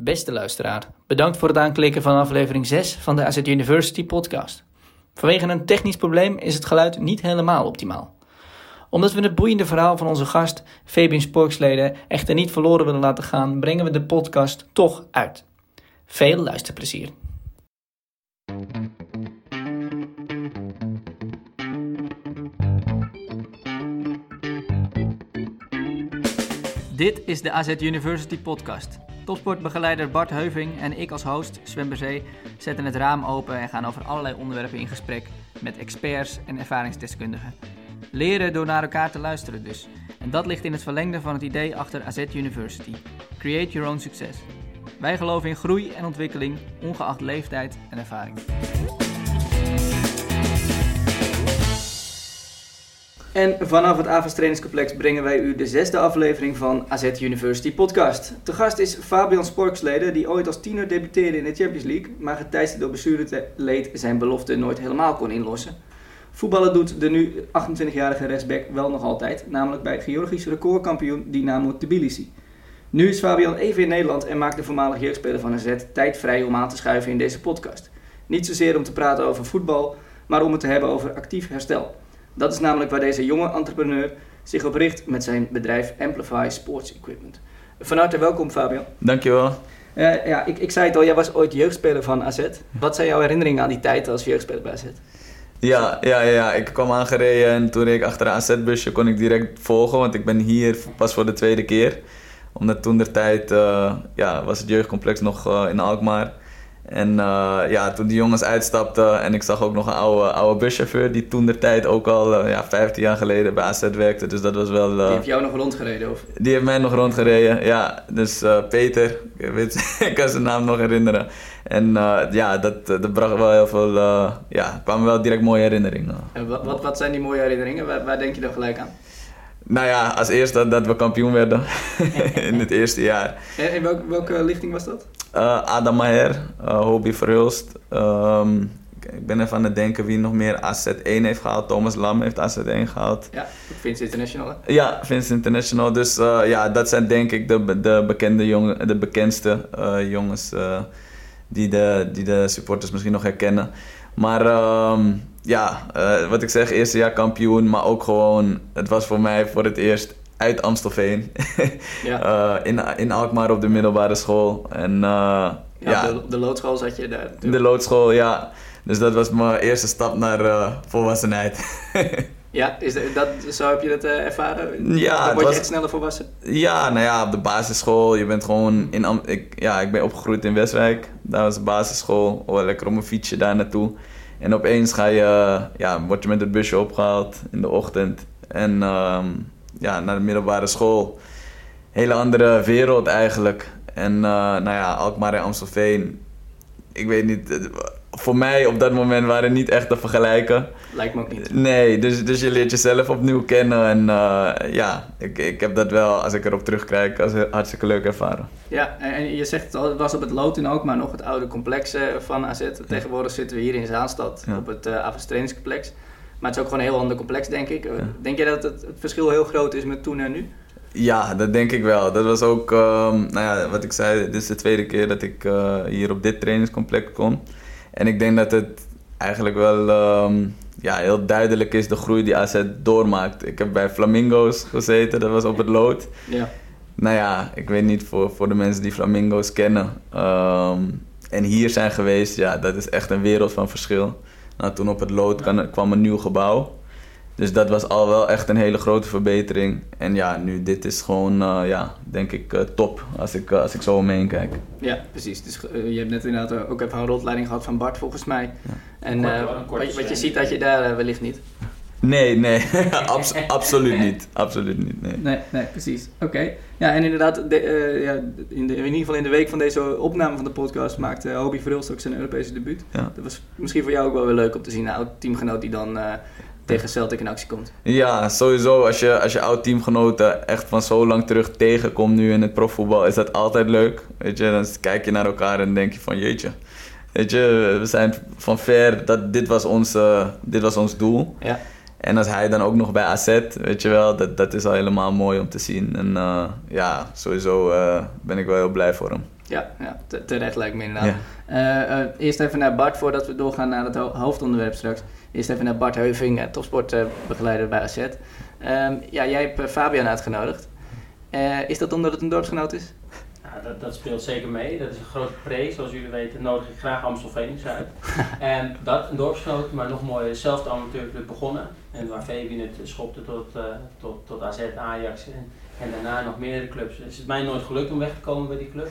Beste luisteraar, bedankt voor het aanklikken van aflevering 6 van de AZ University podcast. Vanwege een technisch probleem is het geluid niet helemaal optimaal. Omdat we het boeiende verhaal van onze gast, Fabian Sporksleden, echter niet verloren willen laten gaan, brengen we de podcast toch uit. Veel luisterplezier. Dit is de AZ University podcast. Topsportbegeleider Bart Heuving en ik als host, Sven zetten het raam open en gaan over allerlei onderwerpen in gesprek met experts en ervaringsdeskundigen. Leren door naar elkaar te luisteren dus. En dat ligt in het verlengde van het idee achter AZ University. Create your own success. Wij geloven in groei en ontwikkeling, ongeacht leeftijd en ervaring. En vanaf het Avas Trainingscomplex brengen wij u de zesde aflevering van AZ University Podcast. Te gast is Fabian Sporksleden, die ooit als tiener debuteerde in de Champions League, maar geteisterd door blessure leed zijn belofte nooit helemaal kon inlossen. Voetballen doet de nu 28-jarige rechtsback wel nog altijd, namelijk bij Georgisch recordkampioen Dynamo Tbilisi. Nu is Fabian even in Nederland en maakt de voormalige jeugdspeler van AZ tijd vrij om aan te schuiven in deze podcast. Niet zozeer om te praten over voetbal, maar om het te hebben over actief herstel. Dat is namelijk waar deze jonge entrepreneur zich op richt met zijn bedrijf Amplify Sports Equipment. Van harte welkom Fabian. Dankjewel. Uh, ja, ik, ik zei het al, jij was ooit jeugdspeler van AZ. Wat zijn jouw herinneringen aan die tijd als jeugdspeler bij AZ? Ja, ja, ja, ik kwam aangereden en toen reed ik achter een AZ-busje kon ik direct volgen, want ik ben hier pas voor de tweede keer. Omdat toen de tijd uh, ja, was het jeugdcomplex nog uh, in Alkmaar. En uh, ja, toen die jongens uitstapten en ik zag ook nog een oude, oude buschauffeur die toen de tijd ook al uh, ja, 15 jaar geleden bij AZ werkte. Dus dat was wel... Uh, die heeft jou nog rondgereden of? Die heeft mij nog rondgereden, ja. Dus Peter, ik, weet, ik kan zijn naam nog herinneren. En ja, dat, dat bracht wel heel veel... ja, kwamen wel direct mooie herinneringen. En wat, wat, wat zijn die mooie herinneringen? Waar, waar denk je dan gelijk aan? Nou ja, als eerste dat we kampioen werden in het eerste jaar. En in welke, welke lichting was dat? Uh, Adam Maher, uh, Hobie Verhulst. Um, ik ben even aan het denken wie nog meer AZ1 heeft gehaald. Thomas Lam heeft AZ1 gehaald. Ja, Vince International. Hè? Ja, Vince International. Dus uh, ja, dat zijn denk ik de, de, bekende jongen, de bekendste jongens die, de, die de supporters misschien nog herkennen. Maar um, ja, wat ik zeg, eerste jaar kampioen, maar ook gewoon, het was voor mij voor het eerst uit Amstelveen. ja. uh, in, in Alkmaar op de middelbare school. En, uh, ja, ja. De, de, loodschool zat je daar. De loodschool, ja. Dus dat was mijn eerste stap naar volwassenheid. ja, is dat, zo heb je dat ervaren? Ja, Dan word je was, echt sneller volwassen? Ja, nou ja, op de basisschool. Je bent gewoon in... Ik, ja, ik ben opgegroeid in Westwijk. Daar was de basisschool. Oh, lekker op mijn fietsje daar naartoe. En opeens ga je, ja, word je met het busje opgehaald in de ochtend. En um, ja, naar de middelbare school. Hele andere wereld eigenlijk. En uh, nou ja, Alkmaar en Amstelveen. Ik weet niet, voor mij op dat moment waren niet echt te vergelijken. Lijkt me ook niet. Nee, dus, dus je leert jezelf opnieuw kennen. En uh, ja, ik, ik heb dat wel, als ik erop terugkijk, als hartstikke leuk ervaren. Ja, en je zegt het was op het Lood in ook, maar nog het oude complex van AZ. Tegenwoordig zitten we hier in Zaanstad ja. op het uh. Maar het is ook gewoon een heel ander complex, denk ik. Ja. Denk je dat het, het, verschil heel groot is met toen en nu? Ja, dat denk ik wel. Dat was ook, um, nou ja, wat ik zei, dit is de tweede keer dat ik uh, hier op dit trainingscomplex kom. En ik denk dat het eigenlijk wel um, ja, heel duidelijk is de groei die AZ doormaakt. Ik heb bij Flamingo's gezeten, dat was op het lood. Ja. Nou ja, ik weet niet voor, voor de mensen die Flamingo's kennen. Um, en hier zijn geweest, ja, dat is echt een wereld van verschil. Nou, toen op het lood kwam een nieuw gebouw. Dus dat was al wel echt een hele grote verbetering. En ja, nu dit is gewoon, uh, ja, denk ik uh, top als ik, uh, als ik zo omheen kijk. Ja, precies. Dus je hebt net inderdaad ook even een rondleiding gehad van Bart volgens mij. Ja. En wat, wat, je ziet dat je daar wellicht niet. Nee, nee, Abs absoluut niet. Absoluut niet, nee. Nee, nee precies. Oké. Ja, en inderdaad, de, ja, in, de, in ieder geval in de week van deze opname van de podcast maakte Hobie Verhulst ook zijn Europese debuut. Ja. Dat was misschien voor jou ook wel weer leuk om te zien. Een oud teamgenoot die dan tegen Celtic in actie komt. Ja, sowieso. Als je, als je oud-teamgenoten echt van zo lang terug tegenkomt nu in het profvoetbal, is dat altijd leuk. Weet je, dan kijk je naar elkaar en denk je van jeetje. Weet je, we zijn van ver, dat, dit, was ons, dit was ons doel. Ja. En als hij dan ook nog bij AZ, weet je wel, dat, dat is al helemaal mooi om te zien. En uh, ja, sowieso uh, ben ik wel heel blij voor hem. Ja, ja terecht lijkt me inderdaad. Ja. Uh, eerst even naar Bart, voordat we doorgaan naar het ho hoofdonderwerp straks. Eerst even naar Bart Heuving, topsportbegeleider bij AZ. Um, ja, jij hebt Fabian uitgenodigd. is dat omdat het een dorpsgenoot is? dat, dat, speelt zeker mee. Dat is een grote pre. Zoals jullie weten nodig ik graag Amstelveen uit. en dat, een dorpsgenoot, maar nog mooi, zelfde amateurclub begonnen. En waar Fabian het schopte tot, uh, tot, tot AZ, Ajax en, daarna nog meerdere clubs. Dus het is mij nooit gelukt om weg te komen bij die club.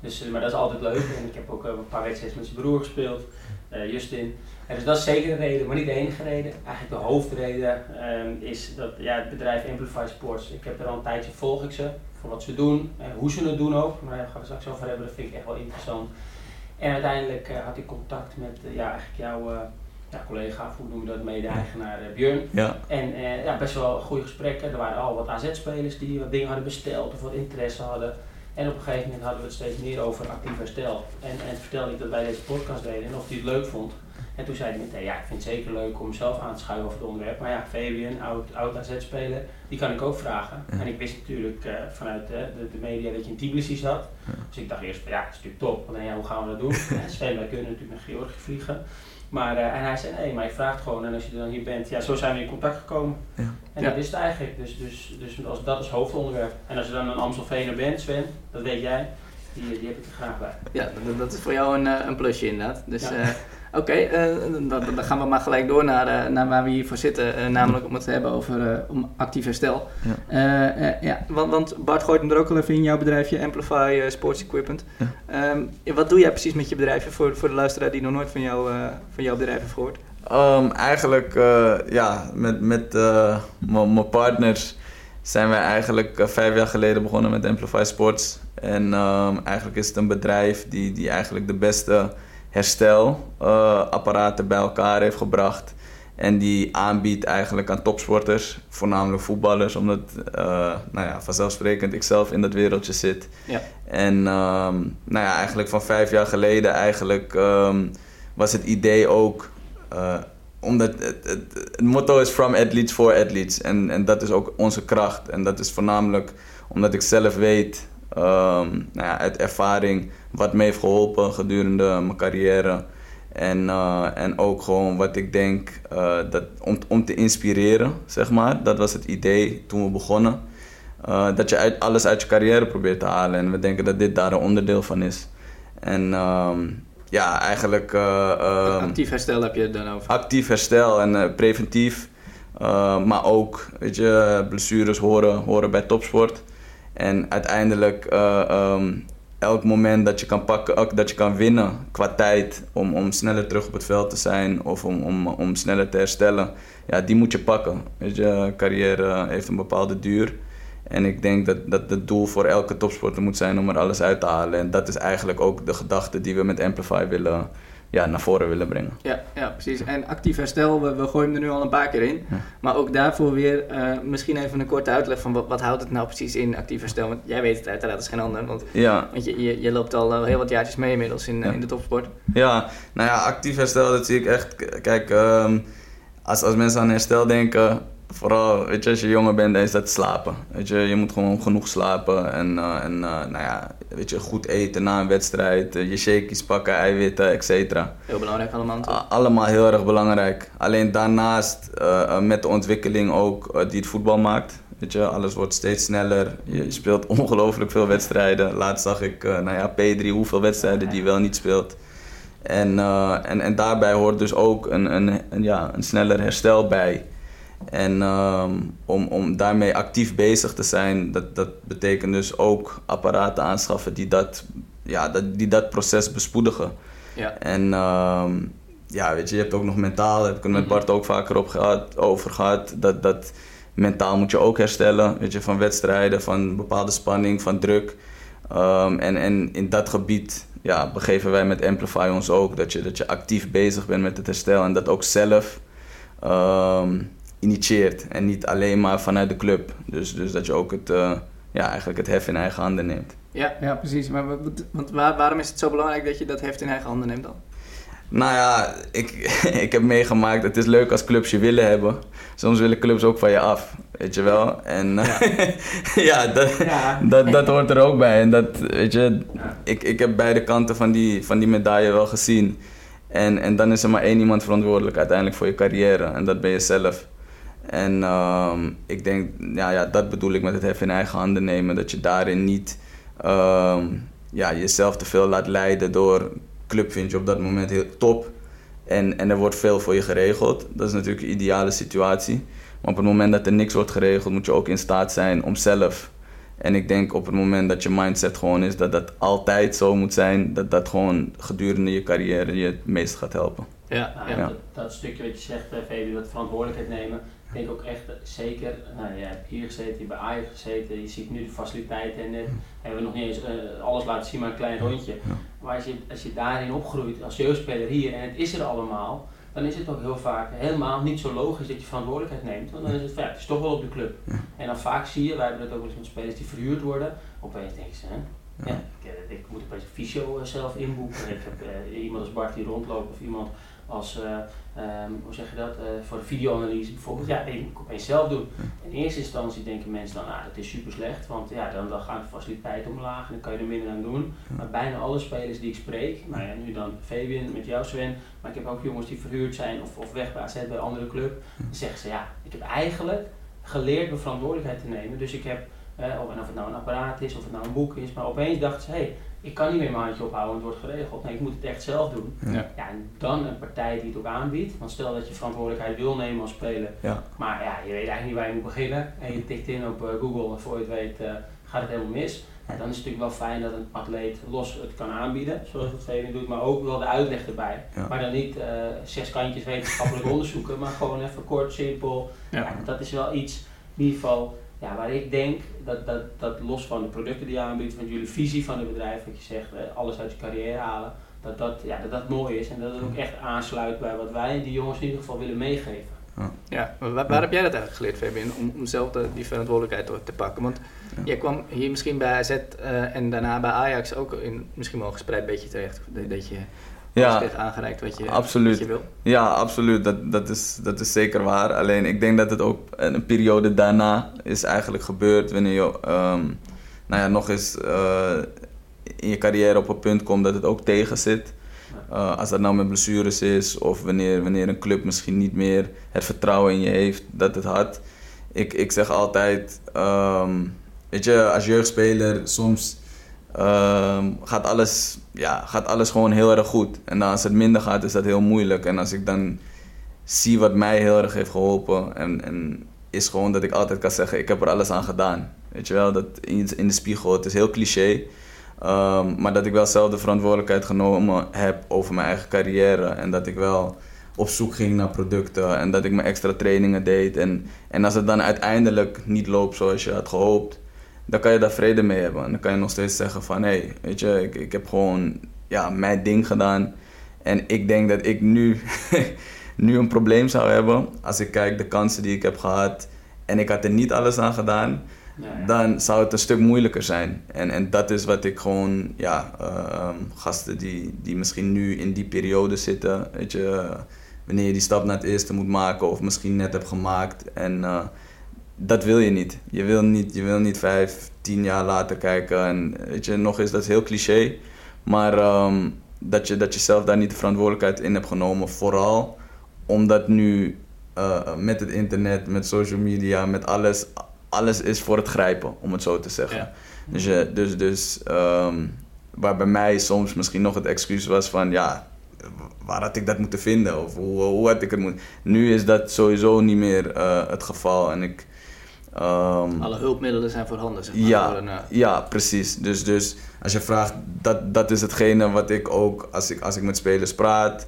Dus, eh, maar dat is altijd leuk. En ik heb ook uh, een paar wedstrijden met zijn broer gespeeld, Justin. En dus dat is zeker de reden, maar niet de enige reden. Eigenlijk de hoofdreden um, is dat ja, het bedrijf Amplify Sports. Ik heb er al een tijdje volg ik ze voor wat ze doen en hoe ze het doen ook. Maar daar gaan we straks over hebben, dat vind ik echt wel interessant. En uiteindelijk had ik contact met ja, eigenlijk jouw ja, collega, hoe noem je dat, mede-eigenaar Björn. Ja. En ja, best wel goede gesprekken. Er waren al wat AZ-spelers die wat dingen hadden besteld of wat interesse hadden. En op een gegeven moment hadden we het steeds meer over actief herstel. En, en vertelde ik dat wij deze podcast deden en of hij het leuk vond. En toen zei hij meteen, ja, ik vind het zeker leuk om zelf aan te schuiven over het onderwerp. Maar ja, Fabian, oud, oud AZ-speler, die kan ik ook vragen. En ik wist natuurlijk uh, vanuit uh, de, de, media dat je in Tbilisi zat. Dus ik dacht eerst, ja, dat is natuurlijk top. Alleen ja, hoe gaan we dat doen? ja, wij kunnen natuurlijk naar Georgië vliegen. Maar, uh, en hij zei, nee, maar je vraagt gewoon. En als je dan hier bent, ja, zo zijn we in contact gekomen. Ja. En dat is het eigenlijk. Dus, dus, dus als, dat is hoofdonderwerp. En als je dan een Amstelveener bent, Sven, dat weet jij, die, die heb ik er graag bij. Ja, dat, dat is voor jou een, een plusje inderdaad. Dus, ja. Oké, okay, uh, dan, dan, gaan we maar gelijk door naar, uh, naar waar we hier voor zitten. Uh, namelijk om het te hebben over om actief herstel. Ja. ja, want, want, Bart gooit hem er ook al even in jouw bedrijfje, Amplify Sports Equipment. Ja. Um, wat doe jij precies met je bedrijfje voor, voor de luisteraar die nog nooit van, jou, van jouw bedrijf heeft gehoord? Um, eigenlijk, ja, met, met mijn partners zijn wij eigenlijk vijf jaar geleden begonnen met Amplify Sports. En um, eigenlijk is het een bedrijf die, die eigenlijk de beste herstelapparaten uh, bij elkaar heeft gebracht. En die aanbiedt eigenlijk aan topsporters, voornamelijk voetballers, omdat uh, nou ja, vanzelfsprekend ik zelf in dat wereldje zit. Ja. En um, nou ja, eigenlijk van vijf jaar geleden eigenlijk, um, was het idee ook, uh, omdat het, het, het, motto is from athletes for athletes. En, en dat is ook onze kracht. En dat is voornamelijk omdat ik zelf weet um, nou ja, uit ervaring wat me heeft geholpen gedurende mijn carrière. En, uh, en ook gewoon wat ik denk uh, dat, om, om te inspireren, zeg maar. Dat was het idee toen we begonnen. Uh, dat je uit, alles uit je carrière probeert te halen. En we denken dat dit daar een onderdeel van is. En um, ja, eigenlijk... Um, actief herstel heb je het dan over? Actief herstel en preventief. maar ook, weet je, blessures horen, horen bij topsport. En uiteindelijk, uh, um, elk moment dat je kan pakken, dat je kan winnen qua tijd om, om sneller terug op het veld te zijn of om, om, om sneller te herstellen, ja, die moet je pakken. Weet je, carrière heeft een bepaalde duur. En ik denk dat, dat het doel voor elke topsporter moet zijn om er alles uit te halen. En dat is eigenlijk ook de gedachte die we met Amplify willen, ja, naar voren willen brengen. Ja, ja precies. En actief herstel, we, we gooien hem er nu al een paar keer in. Maar ook daarvoor weer uh, misschien even een korte uitleg van wat, wat, houdt het nou precies in, actief herstel? Want jij weet het uiteraard, dat is geen ander. Want, ja. want je, je, je, loopt al uh, heel wat jaartjes mee inmiddels in, ja. in de topsport. Ja, nou ja, actief herstel, dat zie ik echt... Kijk, um, als, als mensen aan herstel denken vooral, weet je, als je jonger bent, dan is dat slapen. Weet je, je moet gewoon genoeg slapen en, uh, en uh, nou ja, weet je, goed eten na een wedstrijd, uh, je shakies pakken, eiwitten, et cetera. Heel belangrijk allemaal. allemaal heel erg belangrijk. Alleen daarnaast met de ontwikkeling ook die het voetbal maakt. Weet je, alles wordt steeds sneller. Je, speelt ongelooflijk veel wedstrijden. Laatst zag ik, nou ja, P3, hoeveel wedstrijden die wel niet speelt. En, en, en daarbij hoort dus ook een, een, een, ja, een sneller herstel bij. En um, om, om daarmee actief bezig te zijn, dat, dat betekent dus ook apparaten aanschaffen die dat, ja, dat, die dat proces bespoedigen. Ja. En um, ja, weet je, je hebt ook nog mentaal, daar heb ik het met mhm. Bart ook vaker op gehad, over gehad, dat, dat mentaal moet je ook herstellen, weet je, van wedstrijden, van bepaalde spanning, van druk. Um, en, en in dat gebied ja, begeven wij met Amplify ons ook, dat je, dat je actief bezig bent met het herstel en dat ook zelf um, initieert en niet alleen maar vanuit de club. Dus, dus dat je ook het, uh, ja, eigenlijk het hef in eigen handen neemt. Ja, ja precies. Maar want waar, waarom is het zo belangrijk dat je dat heft in eigen handen neemt dan? Nou ja, ik, ik heb meegemaakt, het is leuk als clubs je willen hebben. Soms willen clubs ook van je af, weet je wel. En ja, ja, dat, Ja. Dat, dat hoort er ook bij. En dat, weet je, ik, ik heb beide kanten van die, van die medaille wel gezien. En, en dan is er maar één iemand verantwoordelijk uiteindelijk voor je carrière. En dat ben je zelf. En ehm, ik denk, ja, ja, dat bedoel ik met het hef in eigen handen nemen. Dat je daarin niet ehm, ja, jezelf te veel laat leiden door club vind je op dat moment heel top. En, en er wordt veel voor je geregeld. Dat is natuurlijk een ideale situatie. Maar op het moment dat er niks wordt geregeld, moet je ook in staat zijn om zelf. En ik denk op het moment dat je mindset gewoon is dat dat altijd zo moet zijn, dat dat gewoon gedurende je carrière je het meest gaat helpen. Ja, ja. Ja. Dat, dat stukje wat je zegt, eh, Fabi, dat verantwoordelijkheid nemen. Ik denk ook echt, eh, zeker, nou, je hebt hier gezeten, je hebt bij Ajax gezeten, je ziet nu de faciliteiten en net hebben we nog niet eens eh, alles laten zien, maar een klein rondje. Maar als je, als je daarin opgroeit als jeugdspeler hier en het is er allemaal, dan is het ook heel vaak helemaal niet zo logisch dat je verantwoordelijkheid neemt. Want dan is het van ja, het is toch wel op de club. En dan vaak zie je, wij hebben dat ook eens met spelers die verhuurd worden, opeens denken ze, hè, ja. ik, eh, ik moet opeens een fysio eh, zelf inboeken. Ik heb eh, iemand als Bart die rondloopt of iemand als, eh, ehm, hoe zeg je dat, eh, voor de videoanalyse bijvoorbeeld. Ja, die moet ik opeens zelf doen. In eerste instantie denken mensen dan, ah, dat is super slecht, want ja, dan, dan gaan de faciliteiten omlaag en dan kan je er minder aan doen. Maar bijna alle spelers die ik spreek, nou ja, nu dan Fabian met jou Sven, maar ik heb ook jongens die verhuurd zijn of, of weg bij een andere club, dan zeggen ze, ja, ik heb eigenlijk geleerd mijn verantwoordelijkheid te nemen. Dus ik heb, eh, of, en of het nou een apparaat is, of het nou een boek is, maar opeens dachten ze, hé, hey, ik kan niet meer mijn handje ophouden, het wordt geregeld. Nee, ik moet het echt zelf doen. Ja. Ja, en dan een partij die het ook aanbiedt. Want stel dat je verantwoordelijkheid wil nemen als speler, Ja. maar ja, je weet eigenlijk niet waar je moet beginnen. En je tikt in op eh, Google en voor je het weet eh, gaat het helemaal mis. Ja, dan is het natuurlijk wel fijn dat een atleet los het kan aanbieden, zoals het Velen doet, maar ook wel de uitleg erbij. Ja. Maar dan niet eh, zes kantjes wetenschappelijk onderzoeken, maar gewoon even kort, simpel. Ja. Ja. dat is wel iets, in ieder geval, ja, waar ik denk dat, dat, dat los van de producten die je aanbiedt, van jullie visie van het bedrijf, wat je zegt, alles uit je carrière halen, dat dat, ja, dat dat mooi is en dat het ook echt aansluit bij wat wij die jongens in ieder geval willen meegeven. Ja, maar waar, waar heb jij dat eigenlijk geleerd, Fabian, om, om zelf de, die verantwoordelijkheid te, te pakken? Want Ja. jij kwam hier misschien bij AZ eh, en daarna bij Ajax ook in misschien wel een gespreid beetje terecht. Dat, dat je Ja, aangereikt wat je, absoluut. wat je wil. Ja, absoluut. Dat, dat, is, dat is zeker waar. Alleen ik denk dat het ook een periode daarna is eigenlijk gebeurd wanneer je ehm, nou ja, nog eens eh, in je carrière op een punt komt dat het ook tegen zit. Eh, als dat nou met blessures is of wanneer, wanneer een club misschien niet meer het vertrouwen in je heeft dat het had. Ik, ik zeg altijd, ehm, weet je, als jeugdspeler soms ehm, gaat, alles, ja, gaat alles gewoon heel erg goed. En als het minder gaat is dat heel moeilijk. En als ik dan zie wat mij heel erg heeft geholpen en, en is gewoon dat ik altijd kan zeggen, ik heb er alles aan gedaan. Weet je wel, dat in, in de spiegel, het is heel cliché. Ehm, maar dat ik wel zelf de verantwoordelijkheid genomen heb over mijn eigen carrière. En dat ik wel op zoek ging naar producten. En dat ik mijn extra trainingen deed. En, en als het dan uiteindelijk niet loopt zoals je had gehoopt. Dan kan je daar vrede mee hebben. En dan kan je nog steeds zeggen van... Hé, hey, weet je, ik, ik heb gewoon ja, mijn ding gedaan. En ik denk dat ik nu, nu een probleem zou hebben. Als ik kijk de kansen die ik heb gehad. En ik had er niet alles aan gedaan ja. dan zou het een stuk moeilijker zijn. En, en dat is wat ik gewoon, ja, ehm, gasten die, die misschien nu in die periode zitten, weet je, wanneer je die stap naar het eerste moet maken of misschien net hebt gemaakt. En eh, dat wil je niet. Je wil niet, je wil niet vijf, tien jaar later kijken. En weet je, nog eens, dat is heel cliché. Maar ehm, dat, je, dat je zelf daar niet de verantwoordelijkheid in hebt genomen, vooral omdat nu eh, met het internet, met social media, met alles, alles is voor het grijpen, om het zo te zeggen. Ja. Dus, je, dus, dus ehm, waar bij mij soms misschien nog het excuus was van, ja, waar had ik dat moeten vinden? Of hoe, hoe had ik het moeten... Nu is dat sowieso niet meer eh, het geval. En ik... ehm, Alle hulpmiddelen zijn voorhanden, zeg maar. ja, Voor een, eh, ja, precies. Dus, dus als je vraagt, dat, dat is hetgene wat ik ook, als ik, als ik met spelers praat,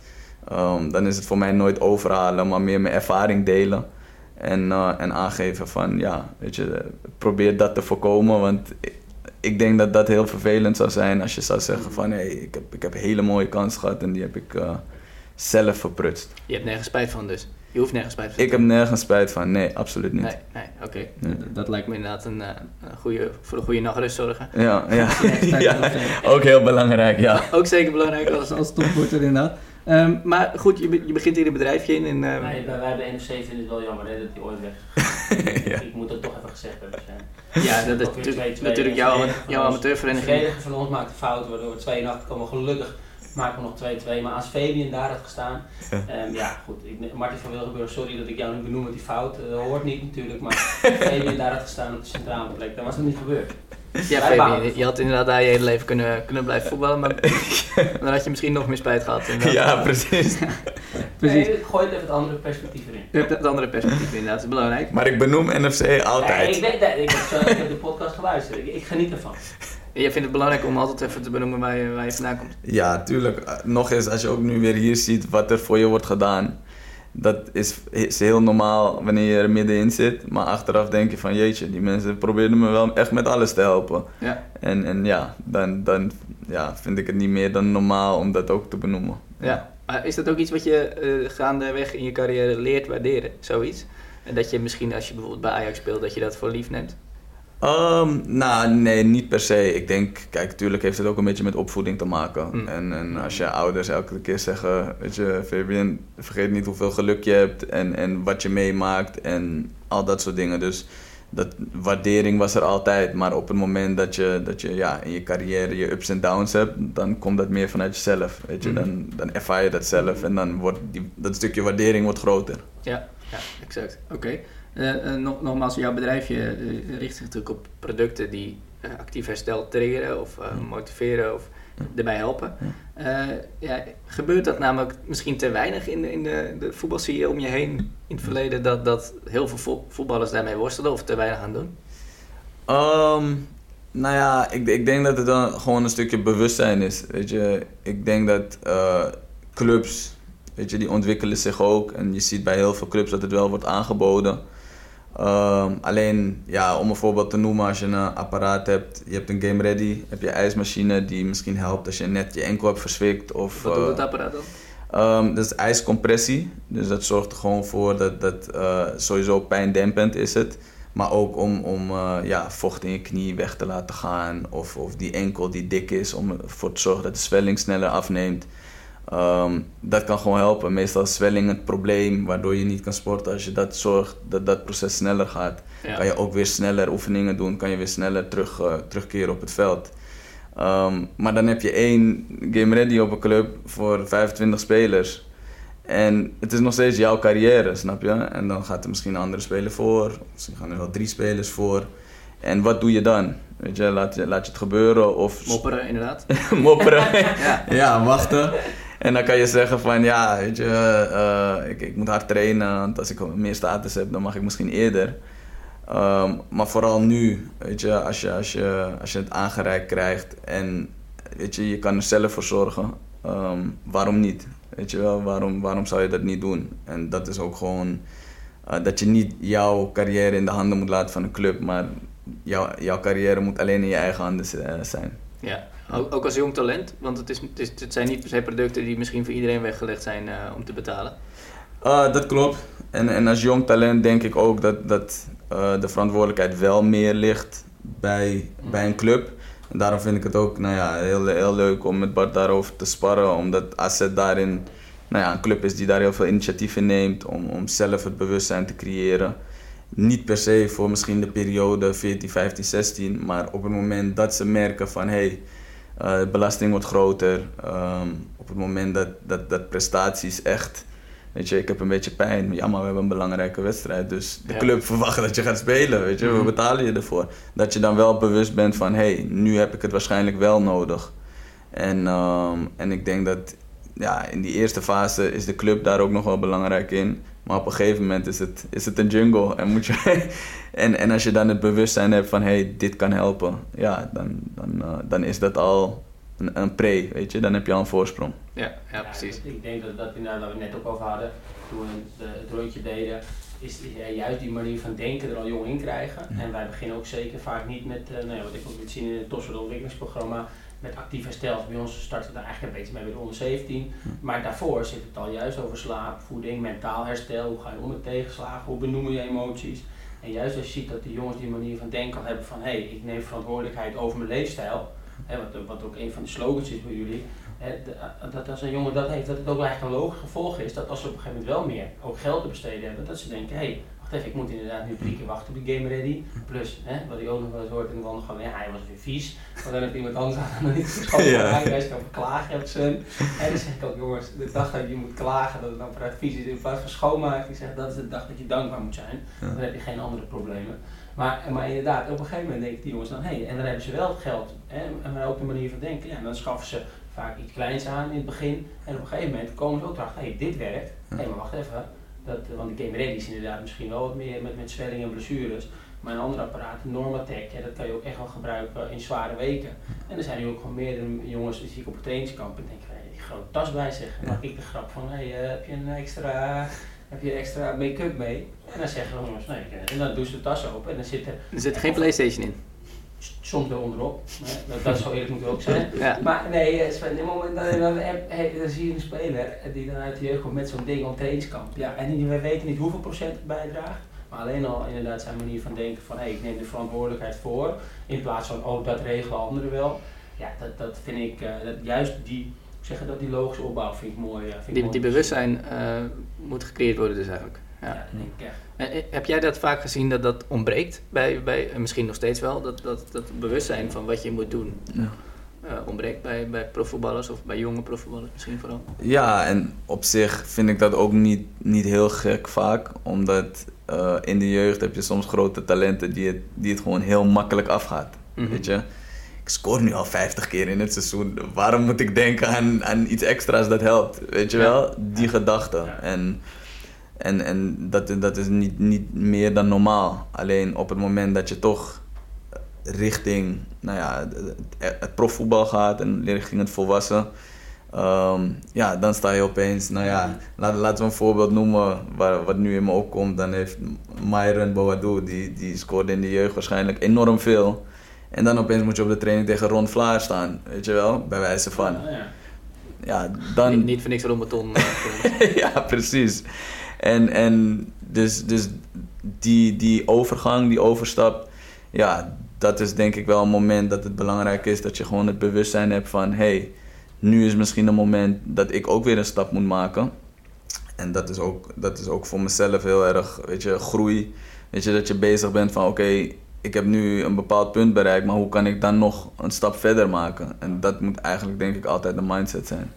ehm, dan is het voor mij nooit overhalen, maar meer mijn ervaring delen. En, eh, en aangeven van, ja, weet je, probeer dat te voorkomen. Want ik, denk dat dat heel vervelend zou zijn als je zou zeggen van, hé, hey, ik, heb, ik heb een hele mooie kans gehad en die heb ik eh, zelf verprutst. Je hebt nergens spijt van dus. Je hoeft nergens spijt van Ik heb nergens spijt van, nee, absoluut niet. Nee, nee oké. Nee. Dat- Dat lijkt me inderdaad een, eh, een goede, voor een goede nachtrust zorgen. Ja, ja. Ja. hebben. ook heel belangrijk, ja. Ook zeker belangrijk als, als topsporter inderdaad. Ehm, maar goed, je, je begint hier een bedrijfje in. En, ehm, Nee, wij, wij bij NFC vinden het wel jammer hè, dat hij ooit weg is. Ja. Ik moet dat toch even gezegd hebben. zijn. ja, dat is natuurlijk, 2-2 natuurlijk en jouw, jouw ons- amateurvereniging. De verdediger van ons maakte fouten, waardoor we 2 8 komen. Gelukkig maken we nog 2-2. Maar als Fabian daar had gestaan. Ja. ehm, ja, goed. Ik, Martin van Wilgenburg, sorry dat ik jou nu benoem met die fout. eh, Dat hoort niet natuurlijk. Maar Fabian daar had gestaan op de centrale plek. Dan was het niet gebeurd. Ja. Fabian, je had inderdaad daar je hele leven kunnen, kunnen blijven voetballen, maar dan had je misschien nog meer spijt gehad. inderdaad. Ja, precies. precies. Nee, gooi het even het andere perspectief erin. Je hebt het andere perspectief inderdaad, dat is belangrijk. Maar ik benoem NFC Nee, altijd. ik, weet, ik, heb zo, ik heb de podcast geluisterd. Ik, ik geniet ervan. En jij vindt het belangrijk om altijd even te benoemen waar je, waar je vandaan komt. Ja, tuurlijk. Uh, Nog eens, als je ook nu weer hier ziet wat er voor je wordt gedaan. Dat is, is heel normaal wanneer je er middenin zit. Maar achteraf denk je van jeetje, die mensen probeerden me wel echt met alles te helpen. Ja, En, en ja, dan, dan ja, vind ik het niet meer dan normaal om dat ook te benoemen. ja. Maar is dat ook iets wat je eh, gaandeweg in je carrière leert waarderen, zoiets? En dat je misschien als je bijvoorbeeld bij Ajax speelt, dat je dat voor lief neemt? Ehm, nou, nee, niet per se. Ik denk, kijk, natuurlijk heeft het ook een beetje met opvoeding te maken. Mm. En, en als je ouders elke keer zeggen, weet je, Fabian, vergeet niet hoeveel geluk je hebt en, en wat je meemaakt en al dat soort dingen. Dus dat waardering was er altijd. Maar op het moment dat je, dat je ja, in je carrière je ups en downs hebt, dan komt dat meer vanuit jezelf. Weet je, Mhm. dan, dan ervaar je dat zelf en dan wordt die, dat stukje waardering wordt groter. Ja, ja exact. Oké. Nog, nogmaals, jouw bedrijfje eh, richt zich natuurlijk op producten die actief herstel triggeren of motiveren of erbij helpen. Ja, gebeurt dat namelijk misschien te weinig in de, in de, de voetbal? Zie je om je heen in het verleden dat, dat heel veel vo- voetballers daarmee worstelen of te weinig aan doen? Ehm, nou ja, ik, ik denk dat het dan gewoon een stukje bewustzijn is. Weet je, ik denk dat clubs, weet je, die ontwikkelen zich ook. En je ziet bij heel veel clubs dat het wel wordt aangeboden. Ehm, alleen, ja, om een voorbeeld te noemen, als je een apparaat hebt, je hebt een game ready, heb je ijsmachine die misschien helpt als je net je enkel hebt verswikt. Of, Wat doet eh, het apparaat dan? Ehm, dat is ijscompressie. Dus dat zorgt er gewoon voor dat dat eh, sowieso pijndempend is het. Maar ook om, om eh, ja, vocht in je knie weg te laten gaan. Of, of die enkel die dik is, om ervoor te zorgen dat de zwelling sneller afneemt. Ehm, dat kan gewoon helpen. Meestal is zwelling het probleem waardoor je niet kan sporten. Als je dat zorgt dat dat proces sneller gaat, Ja. kan je ook weer sneller oefeningen doen. Kan je weer sneller terug, eh, terugkeren op het veld. Ehm, maar dan heb je één game ready op een club voor 25 spelers. En het is nog steeds jouw carrière, snap je? En dan gaat er misschien een andere speler voor. Misschien gaan er wel drie spelers voor. En wat doe je dan? Weet je, laat je, laat je het gebeuren of Mopperen, inderdaad. mopperen. Ja. ja, wachten. En dan kan je zeggen van ja, weet je, eh, ik, ik moet hard trainen. Want als ik meer status heb, dan mag ik misschien eerder. Ehm, maar vooral nu, weet je, als je, als, je, als je het aangereikt krijgt en weet je, je kan er zelf voor zorgen. ehm, waarom niet? Weet je wel, waarom, waarom zou je dat niet doen? En dat is ook gewoon eh, dat je niet jouw carrière in de handen moet laten van een club, maar jouw, jouw carrière moet alleen in je eigen handen eh, zijn. Ja, ook, als jong talent, want het, is, het, zijn niet per se producten die misschien voor iedereen weggelegd zijn eh, om te betalen. Ah, dat klopt. En, en als jong talent denk ik ook dat, dat eh, de verantwoordelijkheid wel meer ligt bij, bij een club. En daarom vind ik het ook nou ja, heel, heel leuk om met Bart daarover te sparren. Omdat AZ daarin nou ja, een club is die daar heel veel initiatief in neemt om, om zelf het bewustzijn te creëren. Niet per se voor misschien de periode 14, 15, 16, maar op het moment dat ze merken van hé, hey, de belasting wordt groter. ehm, op het moment dat, dat, dat prestaties echt Weet je, ik heb een beetje pijn. Ja, maar we hebben een belangrijke wedstrijd. Dus de Ja. club verwacht dat je gaat spelen. Weet je, we Mhm. betalen je ervoor. Dat je dan wel bewust bent van, hé, hey, nu heb ik het waarschijnlijk wel nodig. En, ehm, en ik denk dat ja, in die eerste fase is de club daar ook nog wel belangrijk in. Maar op een gegeven moment is het, is het een jungle. En, moet je en, en als je dan het bewustzijn hebt van, hé, hey, dit kan helpen. Ja, dan, dan, eh, dan is dat al een, een pre, weet je. Dan heb je al een voorsprong. Ja, ja, precies. Ik denk dat dat inderdaad, waar we net ook over hadden, toen we het rondje deden, is, juist die manier van denken er al jong in krijgen. Ja. En wij beginnen ook zeker vaak niet met, eh, nou ja, wat ik ook liet zien in het Tosser ontwikkelingsprogramma, met actief herstel. Bij ons starten we daar eigenlijk een beetje mee bij de onder 17. Maar daarvoor zit het al juist over slaap, voeding, mentaal herstel. Hoe ga je om met tegenslagen? Hoe benoemen je emoties? En juist als je ziet dat die jongens die manier van denken al hebben van hé, hey, ik neem verantwoordelijkheid over mijn leefstijl. hè, wat, wat ook een van de slogans is bij jullie, hè, de- dat als een jongen dat heeft, dat het ook eigenlijk een logisch gevolg is dat als ze op een gegeven moment wel meer ook geld te besteden hebben, dat ze denken, hé, hey, ik moet inderdaad nu drie keer wachten op die game ready. Plus, hè, wat ik ook nog wel eens hoort, en dan gewoon, ja, hij was weer vies, want dan heeft iemand anders aan nog niet geschoten, Ja. hij is dan klagen op zijn. En dan zeg ik ook, jongens, de dag dat je moet klagen, dat het dan voor vies is in plaats van schoonmaken, ik zeg, dat is de dag dat je dankbaar moet zijn, dan heb je geen andere problemen. Maar, maar inderdaad, op een gegeven moment denken die jongens dan, hé, hey, en dan hebben ze wel het geld, hè, en maar ook de manier van denken. Ja, dan schaffen ze vaak iets kleins aan in het begin. En op een gegeven moment komen ze ook erachter, hé, hey, dit werkt. Hé, hey, maar wacht even. Dat, want de Game Ready is inderdaad misschien wel wat meer met, met zwelling en blessures. Maar een ander apparaat, Normatec, ja, dat kan je ook echt wel gebruiken in zware weken. En er zijn nu ook gewoon meerdere jongens die ik op het trainingskamp en denk die grote tas bij zich. Dan maak ik de grap van, hey, eh, heb je een extra, heb je extra make-up mee? En dan zeggen de jongens, nee, en dan doen ze de tas open en dan zit er Er zit geen Playstation in. Soms wel onderop. Dat, dat zou eerlijk moeten ook zijn. Ja. Maar nee, eh, Sven, in het moment dat dan, dan zie je een speler die dan uit de jeugd komt met zo'n ding op trainingskamp. Ja, en die, we weten niet hoeveel procent het bijdraagt. Maar alleen al inderdaad zijn manier van denken van hé, ik neem de verantwoordelijkheid voor. In plaats van oh, dat regelen anderen wel. Ja, dat, dat vind ik, eh, dat, juist die, ik zeg het, dat die logische opbouw vind ik mooi. eh, vind ik Die, mooi die bewustzijn eh, moet gecreëerd worden dus eigenlijk. Ja. En, eh, Heb jij dat vaak gezien dat dat ontbreekt? Bij, bij, en misschien nog steeds wel, dat, dat, dat bewustzijn van wat je moet doen Ja. eh, ontbreekt bij, bij profvoetballers of bij jonge profvoetballers misschien vooral? Ja, en op zich vind ik dat ook niet, niet heel gek vaak. Omdat eh, in de jeugd heb je soms grote talenten die het, die het gewoon heel makkelijk afgaat. Mhm. Weet je? Ik scoor nu al 50 keer in het seizoen. Waarom moet ik denken aan, aan iets extra's dat helpt? Weet je Ja. wel? Die gedachte. Ja. En, en, en dat, dat is niet, niet meer dan normaal. Alleen op het moment dat je toch richting nou ja, het, het profvoetbal gaat en richting het volwassen. ehm, ja, dan sta je opeens, nou ja, laat, laten we een voorbeeld noemen waar, wat nu in me opkomt. Dan heeft Myron Boadou, die, die scoorde in de jeugd waarschijnlijk enorm veel. En dan opeens moet je op de training tegen Ron Vlaar staan, weet je wel, bij wijze van. Ja, ja. Ja, dan... Niet, niet voor niks een beton. eh, ja, precies. En, en dus, dus die, die overgang, die overstap, ja, dat is denk ik wel een moment dat het belangrijk is dat je gewoon het bewustzijn hebt van, hey, nu is misschien een moment dat ik ook weer een stap moet maken. En dat is ook, dat is ook voor mezelf heel erg, weet je, groei. Weet je, dat je bezig bent van, oké, ik heb nu een bepaald punt bereikt, maar hoe kan ik dan nog een stap verder maken? En dat moet eigenlijk denk ik altijd de mindset zijn.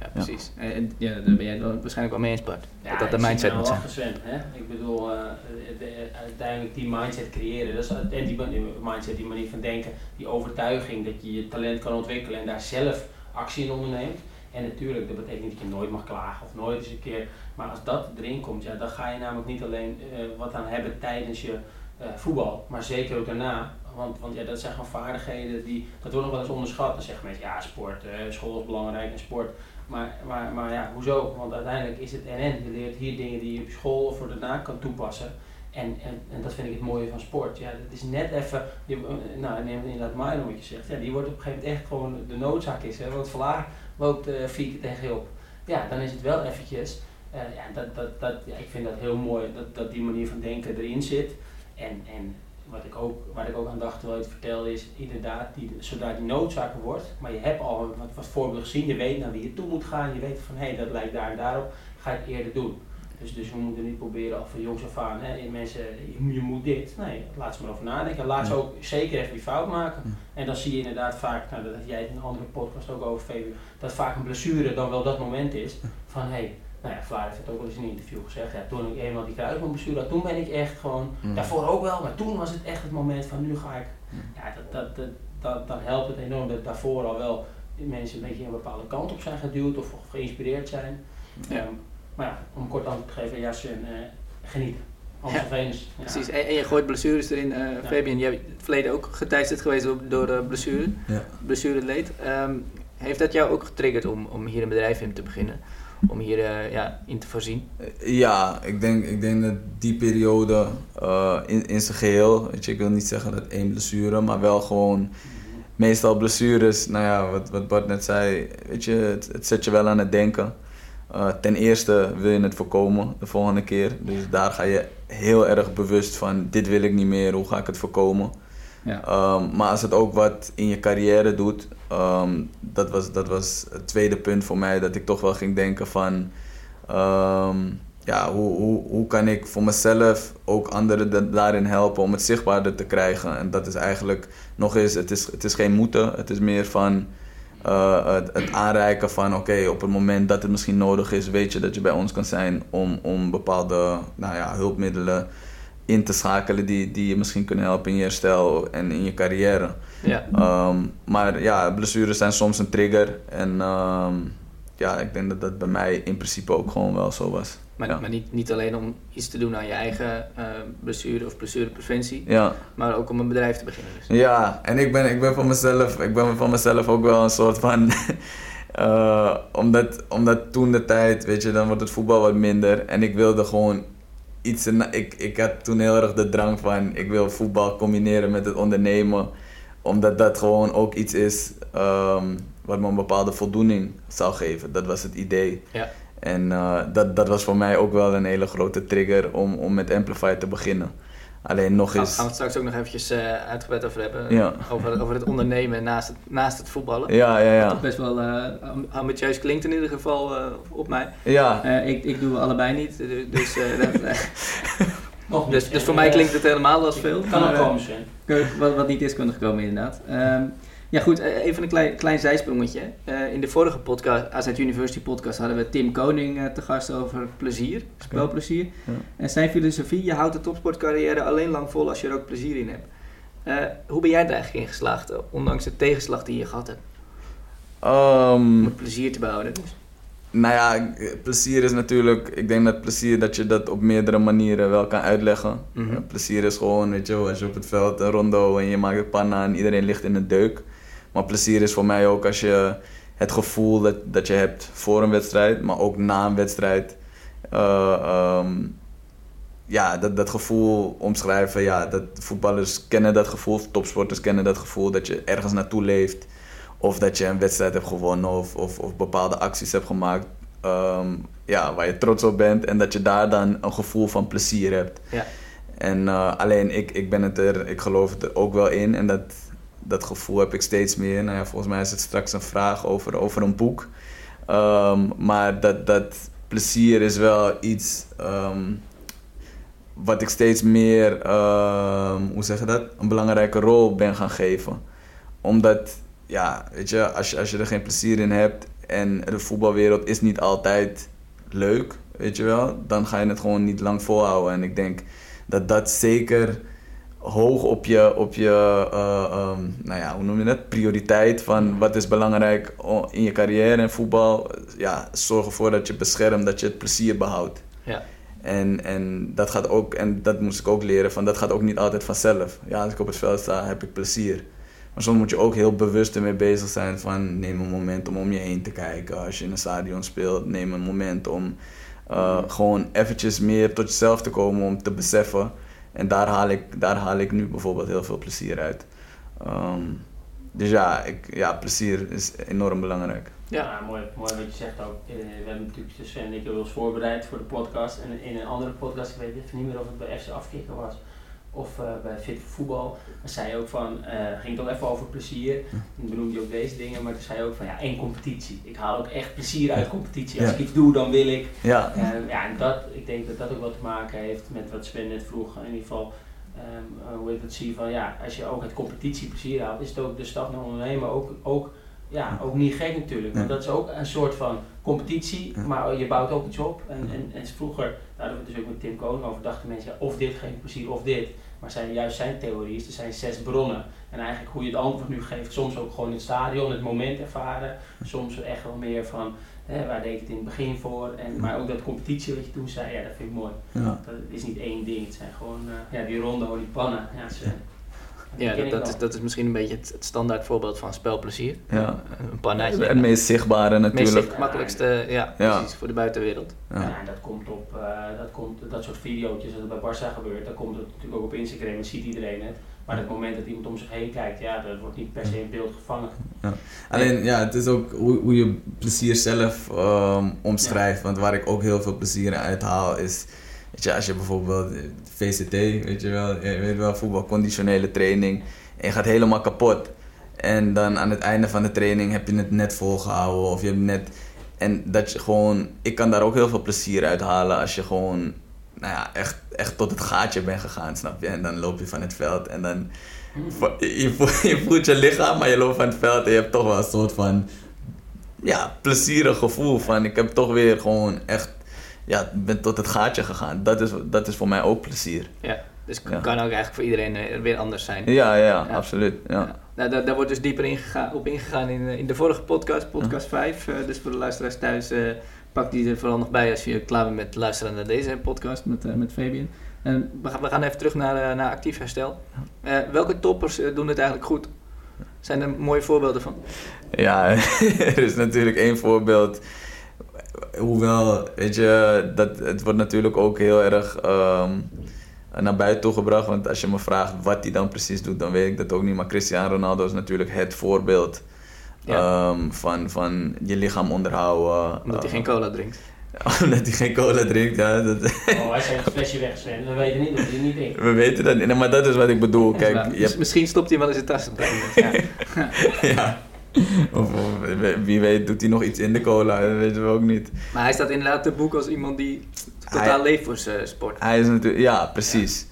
Ja, precies. En, en ja, daar ben jij het waarschijnlijk wel mee eens, Bart. Ja, dat dat de mindset nou moet zijn. Sven, hè? Ik bedoel, eh, de- de- uiteindelijk die mindset creëren. Dat is, en die mindset, die manier van denken, die overtuiging dat je je talent kan ontwikkelen en daar zelf actie in onderneemt. En natuurlijk, dat betekent niet dat je nooit mag klagen of nooit eens een keer. Maar als dat erin komt, ja, dan ga je namelijk niet alleen eh, wat aan hebben tijdens je eh, voetbal, maar zeker ook daarna. Want, want ja, dat zijn gewoon vaardigheden die, dat wordt nog wel eens onderschat. Dan zeggen mensen, ja, sport, eh, school is belangrijk en sport. Maar, maar, maar ja, hoezo? Want uiteindelijk is het NN. Je leert hier dingen die je op school of voor daarna kan toepassen. En, en, dat vind ik het mooie van sport. Ja, dat is net even, eh, nou neem inderdaad Myron wat je zegt. Ja, die wordt op een gegeven moment echt gewoon de noodzaak is. Hè? Want Vlaar loopt eh vier keer tegen op. Ja, dan is het wel eventjes. eh, ja, dat, dat, dat, ja, ik vind dat heel mooi dat, dat die manier van denken erin zit. En, en wat ik ook, waar ik ook aan dacht terwijl je het vertelde is inderdaad, die, zodra die noodzaak wordt, maar je hebt al wat, wat voorbeelden gezien, je weet naar wie je toe moet gaan, je weet van hé, hey, dat lijkt daar en daarop, ga het eerder doen. Dus, dus we moeten niet proberen al van jongs af aan, hè, mensen, je, je moet dit. Nee, laat ze maar over nadenken. Laat ze ook zeker even die fout maken. En dan zie je inderdaad vaak, nou dat had jij in een andere podcast ook over dat vaak een blessure dan wel dat moment is van hé, hey, nou ja, Vlaar heeft het ook wel eens in een interview gezegd. Ja, toen ik eenmaal die kruisbandblessure had, toen ben ik echt gewoon, Mm. daarvoor ook wel, maar toen was het echt het moment van nu ga ik. Ja, dat, dat, dat, dat, dan helpt het enorm dat daarvoor al wel mensen een beetje een bepaalde kant op zijn geduwd of, of geïnspireerd zijn. Ja. Ehm, maar ja, om kort antwoord te geven, ja, Sven, eh, genieten. Ja. Precies, en, en je gooit blessures erin. eh Fabian, jij hebt in het verleden ook geteisterd geweest door, door eh, blessure, Ja. blessureleed. Ehm heeft dat jou ook getriggerd om, om hier een bedrijf in te beginnen? Om hier eh, ja, in te voorzien? Ja, ik denk, ik denk dat die periode eh, in, in zijn geheel, weet je, ik wil niet zeggen dat één blessure, maar wel gewoon meestal blessures, nou ja, wat, wat Bart net zei, weet je, het, het zet je wel aan het denken. Eh, ten eerste wil je het voorkomen de volgende keer, dus daar ga je heel erg bewust van, dit wil ik niet meer, hoe ga ik het voorkomen? Ja. Ehm, maar als het ook wat in je carrière doet, ehm, dat, was, dat was het tweede punt voor mij. Dat ik toch wel ging denken van, ehm, ja, hoe, hoe, hoe kan ik voor mezelf ook anderen da- daarin helpen om het zichtbaarder te krijgen. En dat is eigenlijk nog eens, het is, het is geen moeten, het is meer van eh, het, het aanreiken van, oké, op het moment dat het misschien nodig is, weet je dat je bij ons kan zijn om, om bepaalde nou ja, hulpmiddelen in te schakelen die, die je misschien kunnen helpen in je herstel en in je carrière. Ja. Ehm, maar ja, blessures zijn soms een trigger. En ehm, ja, ik denk dat dat bij mij in principe ook gewoon wel zo was. Maar, ja. maar niet, niet alleen om iets te doen aan je eigen eh, blessure of blessurepreventie, Ja, maar ook om een bedrijf te beginnen. Dus. ja. en ik ben, ik ben van mezelf, ik ben van mezelf ook wel een soort van. eh, omdat, omdat toen de tijd, weet je, dan wordt het voetbal wat minder. En ik wilde gewoon iets. Ik, ik had toen heel erg de drang van. Ik wil voetbal combineren met het ondernemen. Omdat dat gewoon ook iets is ehm, wat me een bepaalde voldoening zou geven. Dat was het idee. Ja. En eh, dat, dat was voor mij ook wel een hele grote trigger om, om met Amplify te beginnen. Alleen nog Gaan, eens. gaan we het straks ook nog eventjes eh uitgebreid over hebben. Ja. Over, over het ondernemen naast het, naast het voetballen. Ja, ja, ja. Best wel... eh, Am- Ambitieus klinkt in ieder geval eh, op mij. Ja, eh, ik, ik doe allebei niet, dus, eh, dat, eh, Nog niet. Dus, dus voor mij klinkt het helemaal als veel. Kan ook komen, Sven. Kun- wat, wat niet is, kan nog komen inderdaad. Ehm, ja goed, eh, even een klein, klein zijsprongetje. Eh, in de vorige podcast, AZ University podcast, hadden we Tim Koning eh, te gast over plezier, spelplezier. Ja. En zijn filosofie, Je houdt de topsportcarrière alleen lang vol als je er ook plezier in hebt. Hoe ben jij er eigenlijk in geslaagd, ondanks de tegenslag die je gehad hebt? Ehm, Om het plezier te behouden dus. nou ja, plezier is natuurlijk. Ik denk dat plezier dat je dat op meerdere manieren wel kan uitleggen. Mhm. Plezier is gewoon, weet je, als je op het veld een rondo en je maakt het panna en iedereen ligt in een deuk. Maar plezier is voor mij ook als je het gevoel dat, dat je hebt voor een wedstrijd, maar ook na een wedstrijd. eh, ehm, ja, dat, dat gevoel omschrijven. Ja, dat voetballers kennen dat gevoel, topsporters kennen dat gevoel dat je ergens naartoe leeft. Of dat je een wedstrijd hebt gewonnen of, of, of bepaalde acties hebt gemaakt. ehm, ja, waar je trots op bent en dat je daar dan een gevoel van plezier hebt. Ja. En eh, alleen ik, ik ben het er, ik geloof er ook wel in en dat, dat gevoel heb ik steeds meer. Nou ja, volgens mij is het straks een vraag over, over een boek. Ehm, maar dat, dat plezier is wel iets ehm, wat ik steeds meer, ehm, hoe zeg je dat, een belangrijke rol ben gaan geven. Omdat, ja, weet je, als je, als je er geen plezier in hebt en de voetbalwereld is niet altijd leuk, weet je wel, dan ga je het gewoon niet lang volhouden. En ik denk dat dat zeker hoog op je, op je eh, ehm, nou ja, hoe noem je dat, prioriteit van wat is belangrijk in je carrière en voetbal. Ja, zorg ervoor dat je beschermt, dat je het plezier behoudt. Ja. En, en dat gaat ook, en dat moest ik ook leren, van dat gaat ook niet altijd vanzelf. Ja, als ik op het veld sta, heb ik plezier. Maar soms moet je ook heel bewust ermee bezig zijn van neem een moment om om je heen te kijken. Als je in een stadion speelt, neem een moment om eh, gewoon eventjes meer tot jezelf te komen om te beseffen. En daar haal ik, daar haal ik nu bijvoorbeeld heel veel plezier uit. Ehm, dus ja, ik, ja, plezier is enorm belangrijk. Ja. Ja, mooi, mooi wat je zegt ook. Eh, we hebben natuurlijk dus Sven en ik wel eens voorbereid voor de podcast. En in een andere podcast, ik weet even niet meer of het bij FC Afkikken was of eh, bij Fit voor Voetbal. Dan zei je ook van, eh ging het ook even over plezier. Dan benoemde je ook deze dingen, maar toen zei je ook van ja, één competitie. Ik haal ook echt plezier uit competitie. Als Ja. ik iets doe, dan wil ik. Ja, En ja, en dat, ik denk dat dat ook wat te maken heeft met wat Sven net vroeg. In ieder geval, ehm, eh, hoe ik het zie van ja, als je ook het competitieplezier haalt, is het ook de stap naar ondernemen ook, ook, ja, ook niet gek natuurlijk. Want dat is ook een soort van competitie, maar je bouwt ook iets op. En, en, en vroeger, daar hadden we het dus ook met Tim Koning over, dachten mensen ja, of dit geeft plezier of dit. Maar zijn, juist zijn theorie is, er zijn zes bronnen. En eigenlijk hoe je het antwoord nu geeft, soms ook gewoon in het stadion, het moment ervaren. Soms echt wel meer van, hè, waar deed ik het in het begin voor. En, maar ook dat competitie wat je toen zei, ja dat vind ik mooi. ja. Dat is niet één ding, het zijn gewoon eh, ja, die rondo, die pannen. Ja, Ja, dat, dat, is, dat is misschien een beetje het, het standaard voorbeeld van spelplezier. Ja. Een pannetje. Het meest zichtbare meest natuurlijk. makkelijkste, ja, Ja. precies, voor de buitenwereld. Ja. Ja. en dat komt op, eh, dat, komt, dat soort video's dat het bij Barça gebeurt, dat komt het natuurlijk ook op Instagram en ziet iedereen het. Maar het moment dat iemand om zich heen kijkt, ja, dat wordt niet per se in beeld gevangen. Alleen ja, het is ook hoe, hoe je plezier zelf ehm, omschrijft. Want waar ik ook heel veel plezier uit haal is. Weet je, als je bijvoorbeeld eh, VCT, weet je wel, je weet wel, voetbalconditionele training. En je gaat helemaal kapot. En dan aan het einde van de training heb je het net volgehouden. Of je hebt net. En dat je gewoon. Ik kan daar ook heel veel plezier uit halen als je gewoon. Nou ja, echt, echt tot het gaatje bent gegaan, snap je? En dan loop je van het veld en dan. vo- Je voelt, je voelt je lichaam, maar je loopt van het veld en je hebt toch wel een soort van. Ja, plezierig gevoel van. Ik heb toch weer gewoon echt. Ja, ben tot het gaatje gegaan. Dat is, dat is voor mij ook plezier. Ja, dus Ja. kan ook eigenlijk voor iedereen eh, weer anders zijn. Ja, ja, Ja. absoluut. Ja. Nou, daar, daar wordt dus dieper op ingegaan in, eh, in de vorige podcast, podcast 5. Eh, dus voor de luisteraars thuis, pak die er vooral nog bij als je klaar bent met luisteren naar deze podcast met, met Fabian. En we, gaan, we gaan even terug naar, naar actief herstel. Welke toppers doen het eigenlijk goed? Zijn er mooie voorbeelden van? Ja, er is natuurlijk één voorbeeld. Hoewel, weet je, dat, het wordt natuurlijk ook heel erg ehm, naar buiten toe gebracht. Want als je me vraagt wat hij dan precies doet, dan weet ik dat ook niet. Maar Cristiano Ronaldo is natuurlijk het voorbeeld Ja. ehm, van, van je lichaam onderhouden. Omdat hij geen cola drinkt. omdat hij geen cola drinkt, ja. Dat, Oh, hij zegt een flesje weg. We weten niet of hij er niet in. we weten dat niet, maar dat is wat ik bedoel. Kijk, je hebt, Misschien stopt hij wel in zijn tas op moment, ja. ja. Of, of wie weet doet hij nog iets in de cola, dat weten we ook niet. Maar hij staat inderdaad te boek als iemand die totaal leeft voor zijn sport. Hij is natuurlijk, ja, precies.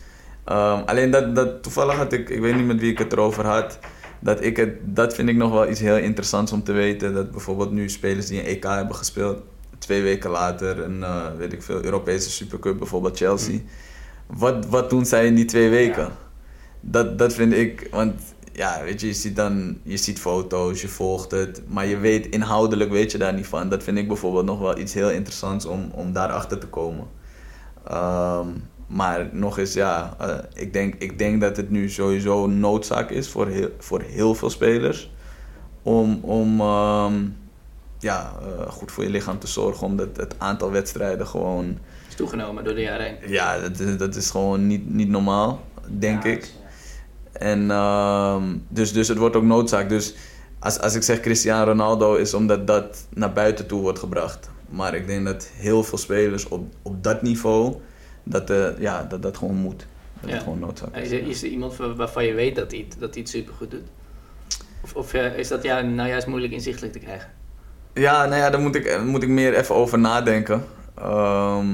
Ehm, alleen dat, dat toevallig had ik, ik weet niet met wie ik het erover had, dat ik het, dat vind ik nog wel iets heel interessants om te weten. Dat bijvoorbeeld nu spelers die een EK hebben gespeeld, twee weken later een, eh, weet ik veel, Europese Supercup, bijvoorbeeld Chelsea. Wat, wat doen zij in die twee weken? Ja. Dat, dat vind ik, want ja, weet je, je ziet dan, je ziet foto's, je volgt het, maar je weet inhoudelijk weet je daar niet van. Dat vind ik bijvoorbeeld nog wel iets heel interessants om, om daarachter te komen. Ehm, maar nog eens, ja, eh, ik, denk, ik denk dat het nu sowieso noodzaak is voor heel, voor heel veel spelers om, om ehm, ja, eh, goed voor je lichaam te zorgen, omdat het aantal wedstrijden gewoon, is toegenomen door de jaren heen. ja, dat is, dat is gewoon niet, niet normaal, denk Ja, ik. En ehm, dus, dus het wordt ook noodzaak. Dus als, als ik zeg Cristiano Ronaldo is omdat dat naar buiten toe wordt gebracht. Maar ik denk dat heel veel spelers op, op dat niveau, dat, eh, ja, dat dat gewoon moet. Dat Ja. gewoon noodzaak is. Is er, is er iemand waar- waarvan je weet dat hij het, dat het supergoed doet? Of, of eh, is dat ja, nou juist moeilijk inzichtelijk te krijgen? Ja, nou ja, daar moet ik, moet ik meer even over nadenken. Ehm,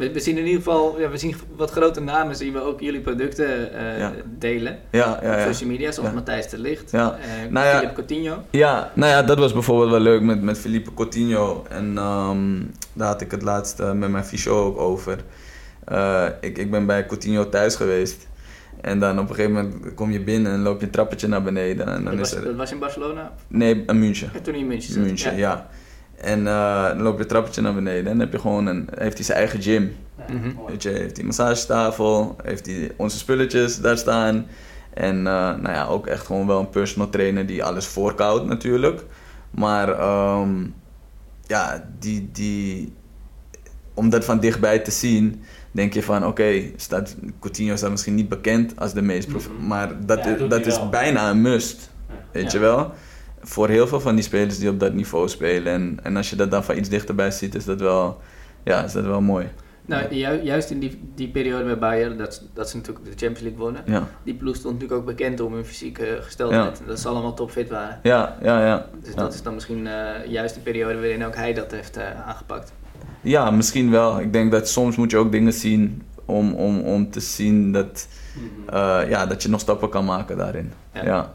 We, we zien in ieder geval, ja, we zien wat grote namen zien we ook jullie producten eh, Ja. delen. ja, ja, op social media, zoals. Matthijs de Licht, Ja. eh Nou ja. Philip Coutinho. Ja, nou ja, dat was bijvoorbeeld wel leuk met, met Felipe Coutinho. En ehm, daar had ik het laatst eh, met mijn fysio ook over. Ik, ik ben bij Coutinho thuis geweest. En dan op een gegeven moment kom je binnen en loop je een trappetje naar beneden. En dan Dat is was, er... dat was in Barcelona? Nee, een München. Ja, toen in München zat. München, ja. En eh, dan loop je een trappetje naar beneden en dan heb je gewoon een, heeft hij zijn eigen gym. Ja, Mhm. Weet je, heeft hij een massagetafel, heeft hij onze spulletjes daar staan. En eh, nou ja, ook echt gewoon wel een personal trainer die alles voorkoudt natuurlijk. Maar ehm, ja, die, die, om dat van dichtbij te zien, denk je van oké, staat Coutinho staat misschien niet bekend als de meest prof, Mhm. maar dat, Ja, is, dat is bijna een must. Ja. Weet Ja. je wel? Voor heel veel van die spelers die op dat niveau spelen. En, en als je dat dan van iets dichterbij ziet, is dat wel, ja, is dat wel mooi. Nou, ju- juist in die, die periode bij Bayern, dat, dat ze natuurlijk de Champions League wonnen. Ja, Die ploeg stond natuurlijk ook bekend om hun fysieke gesteldheid. Ja. Dat ze allemaal topfit waren. ja, ja. ja. Dus Ja. dat is dan misschien eh, juist de periode waarin ook hij dat heeft eh, aangepakt. Ja, misschien wel. Ik denk dat soms moet je ook dingen zien om, om, om te zien dat, Mhm. eh, ja, dat je nog stappen kan maken daarin. Ja.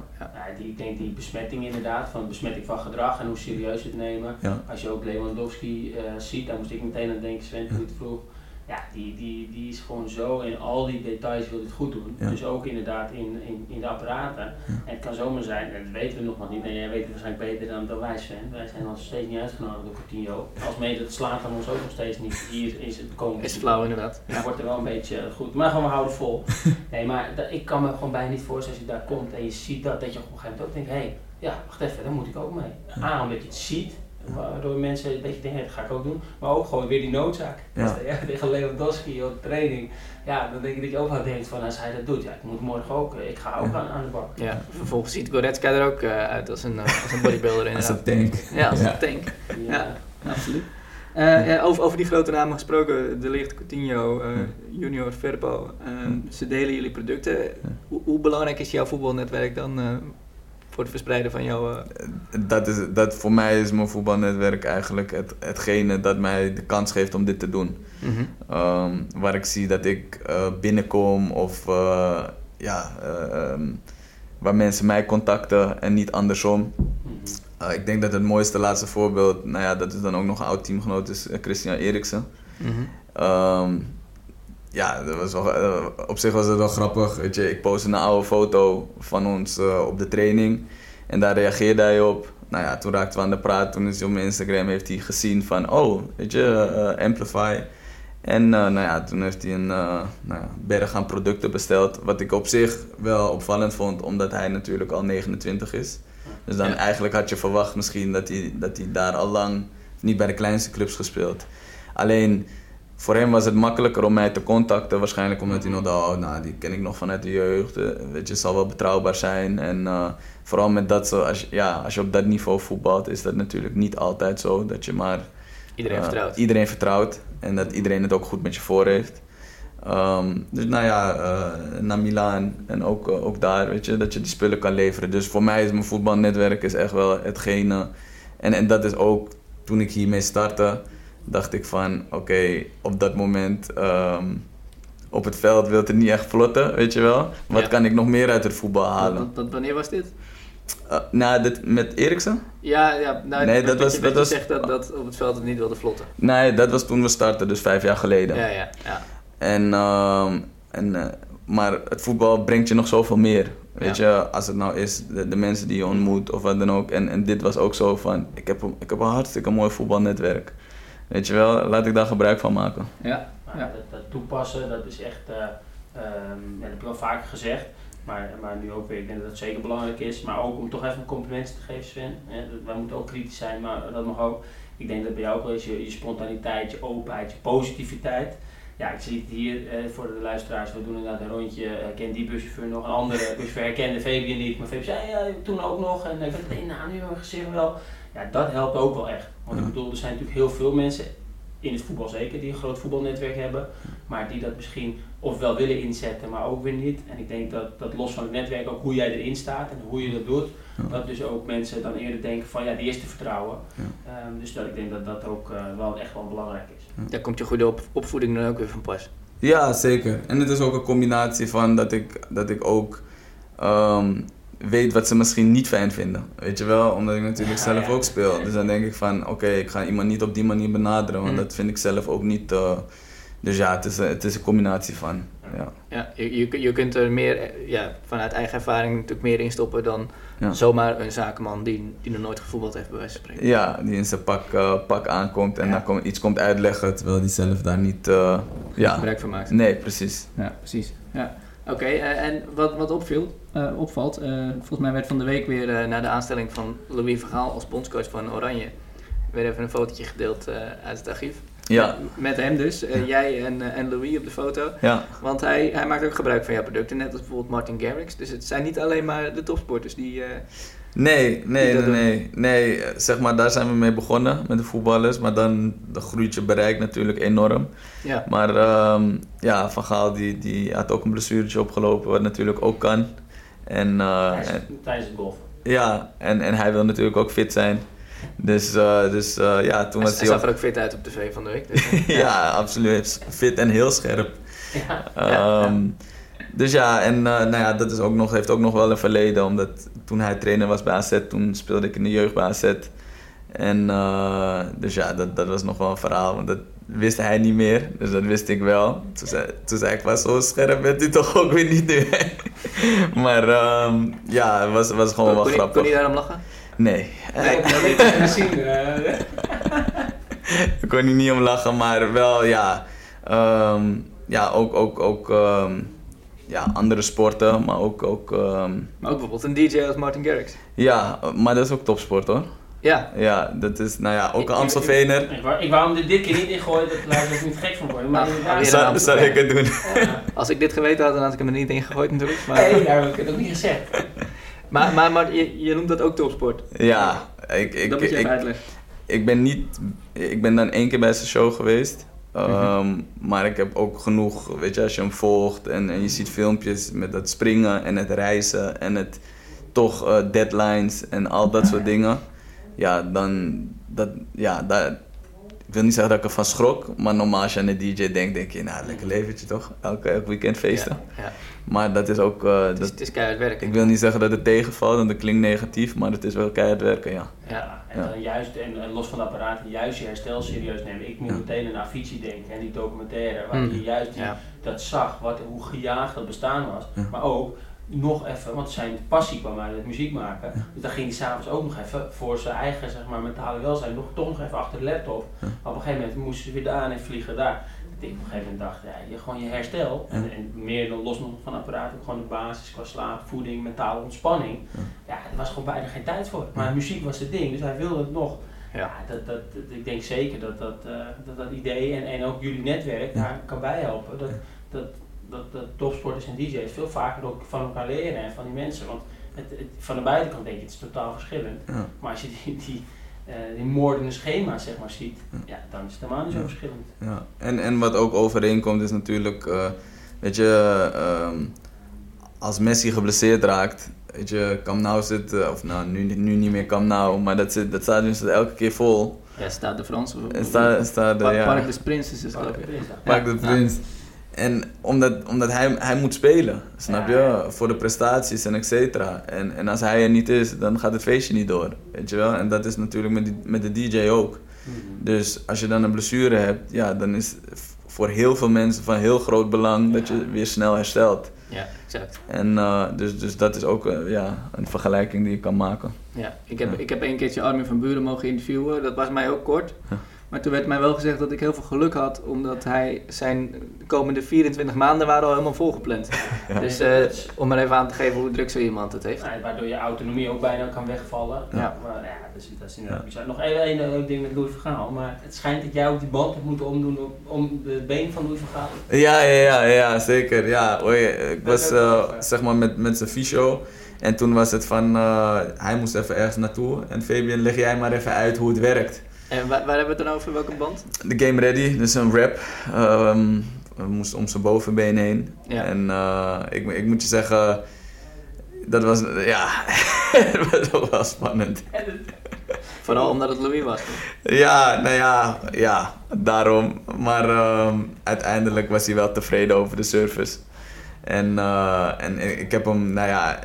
Ja, die, ik denk die besmetting inderdaad, van besmetting van gedrag en hoe serieus het nemen. ja, Als je ook Lewandowski eh, ziet, dan moest ik meteen aan denken, Sven, het vroeg. Ja, die, die, die is gewoon zo in al die details wil het goed doen. Ja. Dus ook inderdaad in, in, in de apparaten. En het kan zomaar zijn, en dat weten we nog niet, en jij weet het waarschijnlijk beter dan, dan wij Sven. Wij zijn nog steeds niet uitgenodigd door Coutinho. Als mede het slaat dan ons ook nog steeds niet. Hier is het komend Is flauw inderdaad. het wordt er wel een beetje eh, goed. Maar gewoon, we houden vol. Nee, maar dat- ik kan me gewoon bijna niet voorstellen als je daar komt en je ziet dat, dat je op een gegeven moment ook denkt, hé, hey, ja, wacht even, daar moet ik ook mee. A, omdat je het ziet, waardoor mensen dat je denkt, hé, dat ga ik ook doen. Maar ook gewoon weer die noodzaak. Ja. Dus, ja, tegen Lewandowski op training. Ja, dan denk ik dat je ook wel denkt van, als hij dat doet, ja, ik moet morgen ook, eh, ik ga ook Ja. aan, aan de bak. Ja, vervolgens ziet Goretzka er ook eh, uit als een, eh, als een bodybuilder als inderdaad. een tank. Ja, als Ja. een tank. Ja. Absoluut. Uh, over, over die grote namen gesproken, De Ligt, Coutinho, uh, Junior, Verpo. Uh, ze delen jullie producten. Hoe, hoe, belangrijk is jouw voetbalnetwerk dan voor het verspreiden van jouw... Dat is, dat voor mij is mijn voetbalnetwerk eigenlijk het, hetgene dat mij de kans geeft om dit te doen. Mm -hmm. um, waar ik zie dat ik binnenkom of ja, um, waar mensen mij contacten en niet andersom. Ik denk dat het mooiste laatste voorbeeld, nou ja, dat is dan ook nog een oud teamgenoot, is Christian Eriksen. Mm -hmm. um, ja, dat was wel, uh, op zich was het wel grappig. Weet je, ik postte een oude foto van ons op de training en daar reageerde hij op. Nou ja, toen raakten we aan de praat. Toen is hij op mijn Instagram heeft hij gezien van, oh, weet je, Amplify. En nou ja, toen heeft hij een nou ja, berg aan producten besteld. Wat ik op zich wel opvallend vond, omdat hij natuurlijk al 29 is. Dus dan eigenlijk had je verwacht misschien dat hij, dat hij daar al lang niet bij de kleinste clubs gespeeld. Alleen voor hem was het makkelijker om mij te contacten. Waarschijnlijk omdat hij nog dacht, oh, nou, die ken ik nog vanuit de jeugd. Uh, weet je, zal wel betrouwbaar zijn. En uh, vooral met dat zo, als je, ja, als je op dat niveau voetbalt, is dat natuurlijk niet altijd zo. Dat je maar iedereen, uh, vertrouwt. iedereen vertrouwt. En dat iedereen het ook goed met je voor heeft. Um, dus nou ja, uh, naar Milaan en ook, ook daar, weet je, dat je die spullen kan leveren. Dus voor mij is mijn voetbalnetwerk is echt wel hetgene. En, en dat is ook, toen ik hiermee startte, dacht ik van, oké, okay, op dat moment um, op het veld wil het niet echt vlotten, weet je wel. Wat ja. kan ik nog meer uit het voetbal halen? Dat, dat, wanneer was dit? Uh, nou, dit, met Eriksen? Ja, ja nou, nee, dat, was, je, dat was... zegt dat, dat op het veld het niet wilde vlotten. Nee, dat was toen we startten, dus vijf jaar geleden. Ja, ja, ja. En, uh, en, uh, maar het voetbal brengt je nog zoveel meer. Weet ja. je, als het nou is de, de, mensen die je ontmoet of wat dan ook. En, en dit was ook zo van, ik heb, ik heb een hartstikke mooi voetbalnetwerk. Weet je wel, laat ik daar gebruik van maken. Ja. ja. Dat, dat, toepassen, dat is echt, uh, um, dat heb ik wel vaker gezegd. Maar, maar nu ook weer, ik denk dat het zeker belangrijk is. Maar ook om toch even een compliment te geven, Sven. Hè, wij moeten ook kritisch zijn, maar dat mag ook. Ik denk dat bij jou ook wel eens je, je spontaniteit, je openheid, je positiviteit ja, ik zie het hier eh, voor de luisteraars. We doen inderdaad een rondje. Uh, ken die buschauffeur nog, een andere buschauffeur herkende Fabian niet. Maar Fabian zei, ja, toen ook nog. En ik weet het naam nu in mijn gezicht wel. Ja, dat helpt ook wel echt. Want ik bedoel, er zijn natuurlijk heel veel mensen, in het voetbal zeker, die een groot voetbalnetwerk hebben. Maar die dat misschien ofwel willen inzetten, maar ook weer niet. En ik denk dat, dat los van het netwerk ook hoe jij erin staat en hoe je dat doet. Dat dus ook mensen dan eerder denken van ja, die is te vertrouwen. Ja. Um, dus dat ik denk dat dat ook uh, wel echt wel belangrijk is. Daar komt je goede op, opvoeding dan ook weer van pas. Ja, zeker. En het is ook een combinatie van dat ik, dat ik ook um, weet wat ze misschien niet fijn vinden. Weet je wel, omdat ik natuurlijk ja, zelf ja. ook speel. Dus dan denk ik van oké, okay, ik ga iemand niet op die manier benaderen, want mm. dat vind ik zelf ook niet. Uh, dus ja, het is, het is een combinatie van. Ja, ja je, je, je kunt er meer ja, vanuit eigen ervaring natuurlijk meer in stoppen dan ja. zomaar een zakenman die, die nog nooit gevoetbald heeft, bij wijze van spreken. Ja, die in zijn pak, uh, pak aankomt en dan kom, iets komt uitleggen terwijl die zelf daar niet uh, ja. gebruik van maakt. Nee, precies. Ja, precies. Ja. Oké, okay, uh, en wat, wat opviel, opvalt, volgens mij werd van de week weer na de aanstelling van Louis Vergaal als bondscoach van Oranje, weer even een fotootje gedeeld uit het archief. Ja. Met hem dus, uh, jij en, uh, en Louis op de foto. Ja. Want hij, hij maakt ook gebruik van jouw producten, net als bijvoorbeeld Martin Garrix. Dus het zijn niet alleen maar de topsporters die. Uh, nee, nee, nee, nee, nee. Zeg maar, daar zijn we mee begonnen met de voetballers. Maar dan groeit je bereik natuurlijk enorm. Ja. Maar um, ja, Van Gaal die, die had ook een blessuretje opgelopen, wat natuurlijk ook kan. En, tijdens, tijdens het golf. Ja, en, en hij wil natuurlijk ook fit zijn. Dus, uh, dus uh, ja, toen hij, was hij... Hij zag er ook fit uit op tv van de week. Dus, ja. ja, absoluut. Fit en heel scherp. Ja. Um, dus ja, en uh, nou ja, dat is ook nog, heeft ook nog wel een verleden. Omdat toen hij trainer was bij AZ, toen speelde ik in de jeugd bij AZ. En dus ja, dat, dat was nog wel een verhaal. Want dat wist hij niet meer. Dus dat wist ik wel. Toen zei, toen zei ik, was zo scherp bent u toch ook weer niet nu. maar um, ja, het was, was gewoon kon, wel kon grappig. Kon je daarom lachen? Nee. Nee, dat weet je misschien. Uh. Ik kon er niet om lachen, maar wel ja. Um, ja, ook, ook, ook um, ja, andere sporten, maar ook. ook um, maar ook bijvoorbeeld een DJ als Martin Garrix. Ja, maar dat is ook topsport hoor. Ja. Ja, dat is, nou ja, ook een Amstelveener. Ik, ik, ik, ik wou hem er dit keer niet ingooien, dat laat ik niet gek van worden. Maar ah, zou, zou ik het doen? Ja. Als ik dit geweten had, dan had ik hem er niet ingegooid natuurlijk. Maar... Nee, dat heb ik het ook niet gezegd. Maar, maar, maar je, je noemt dat ook topsport? Ja. Ik, ik, dat moet je even ik, uitleggen. ik ben niet... Ik ben dan één keer bij zijn show geweest. Ehm, Maar ik heb ook genoeg, weet je, als je hem volgt en, en je ziet filmpjes met het springen en het reizen en het toch eh, deadlines en al dat soort dingen. Ja, dan, dat, ja, dat, ik wil niet zeggen dat ik ervan schrok, maar normaal als je aan de DJ denkt, denk je, nou, lekker leventje toch? Elke, elk weekend feesten. Ja. Maar dat is ook, eh, Het, is, dat, het is keihard werken. ik wil niet zeggen dat het tegenvalt, want dat klinkt negatief, maar het is wel keihard werken, ja. Ja, en Ja. dan juist, en, en los van de apparaten, juist je herstel serieus nemen. Ik moet Ja. meteen aan Avicii denken en die documentaire, waar Mm. je juist die, Ja. dat zag, wat, hoe gejaagd dat bestaan was. Ja. Maar ook nog even, want zijn passie kwam uit het muziek maken. Dus dan ging hij s'avonds ook nog even voor zijn eigen zeg maar, mentale welzijn, nog, toch nog even achter de laptop. Ja. Maar op een gegeven moment moesten ze weer daar en vliegen daar. Ik op een gegeven moment dacht, ja, je, gewoon je herstel. En, Ja. en meer dan los nog van apparaten, ook gewoon de basis qua slaap, voeding, mentale ontspanning. Ja. Ja, er was gewoon bijna geen tijd voor. Maar muziek was het ding, dus hij wilde het nog. Ja. Dat, dat, ik denk zeker dat dat, eh, dat, dat idee en, en ook jullie netwerk daar kan bijhelpen. Dat, dat, dat, dat topsporters en DJ's veel vaker ook van elkaar leren en van die mensen. Want het, het- van de buitenkant denk je het is totaal verschillend. Ja. Maar als je die, die, die moordende schema's zeg maar ziet, Ja. ja, dan is het helemaal niet zo Ja. verschillend. Ja, en, en wat ook overeenkomt is natuurlijk, eh, weet je, ehm, als Messi geblesseerd raakt, weet je, Camp Nou zit, eh, of nou, nu, nu niet meer Camp Nou, maar dat, zit, dat stadion zit elke keer vol. Ja, staat de Franse. En staat, staat Park, er, ja, Park des Princes is ik. Park de Prins. En omdat, omdat hij, hij moet spelen, snap Ja, ja. je, voor de prestaties en et cetera. En, en als hij er niet is, dan gaat het feestje niet door, weet je wel. En dat is natuurlijk met, die, met de DJ ook. Mhm. Dus als je dan een blessure hebt, ja, dan is voor heel veel mensen van heel groot belang dat je weer snel herstelt. Ja, exact. En eh, dus, dus dat is ook eh, ja, een vergelijking die je kan maken. Ja, ik heb, ik heb een keertje Armin van Buren mogen interviewen. Dat was mij ook kort. Ja. Maar toen werd mij wel gezegd dat ik heel veel geluk had, omdat hij zijn komende 24 maanden waren al helemaal volgepland. Ja. Dus eh, om er even aan te geven hoe druk zo iemand het heeft. Nou, waardoor je autonomie ook bijna kan wegvallen. Ja. Maar ja, dat is, dat is inderdaad Ja. bizar. Nog één één leuk ding met Louis van Gaal. Maar het schijnt dat jij ook die band hebt moeten omdoen om, de been van Louis van Gaal. Ja, ja, ja, ja zeker. Ja, oei, ik Dat was eh, eh. zeg maar met, met zijn fysio. En toen was het van, eh, hij moest even ergens naartoe. En Fabian, leg jij maar even uit hoe het werkt. En waar, waar hebben we het dan over? Welke band? De Game Ready, dus een rap. ehm, moest om zijn bovenbeen heen. Ja. En eh, ik, ik moet je zeggen, dat was, ja, dat was spannend. Vooral omdat het Louis was. toch? Ja, nou ja, ja, daarom. Maar ehm, uiteindelijk was hij wel tevreden over de service. En, eh, en ik heb hem, nou ja,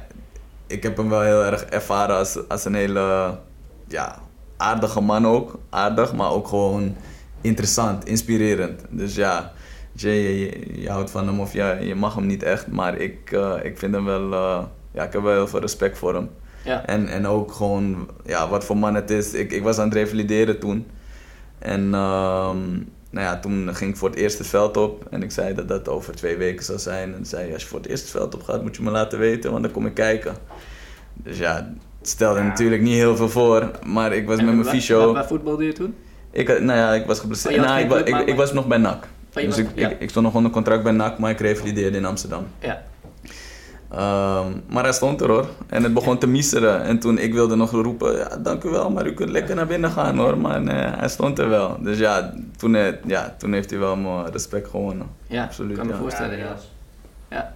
ik heb hem wel heel erg ervaren als, als een hele, ja, aardige man ook. Aardig, maar ook gewoon interessant, inspirerend. Dus ja, je, je, je houdt van hem of je, je mag hem niet echt. Maar ik, eh, ik vind hem wel, eh, ja, ik heb wel heel veel respect voor hem. Ja. En, en ook gewoon, ja, wat voor man het is. Ik, ik was aan het revalideren toen. En ehm, nou ja, toen ging ik voor het eerst het veld op. En ik zei dat dat over twee weken zou zijn. En zei, als je voor het eerst het veld op gaat, moet je me laten weten, want dan kom ik kijken. Dus ja, stelde Ja. natuurlijk niet heel veel voor. Maar ik was En met mijn waar- fysio. Waar, voetbalde je toen? Ik, had- nou ja, ik was geblesseerd. Oh, nou, ik, maar- ik, ik was nog bij NAC. Oh, dus was- ik, ja. ik, ik stond nog onder contract bij NAC, maar ik revalideerde in Amsterdam. Ja. Ehm, maar hij stond er hoor. En het begon te miseren. En toen ik wilde nog roepen, ja, dank u wel, maar u kunt lekker naar binnen gaan hoor. Maar nee, hij stond er wel. Dus ja, toen, eh, ja, toen heeft hij wel mijn respect gewonnen. Ja, Absoluut, kan me ja. voorstellen. Ja.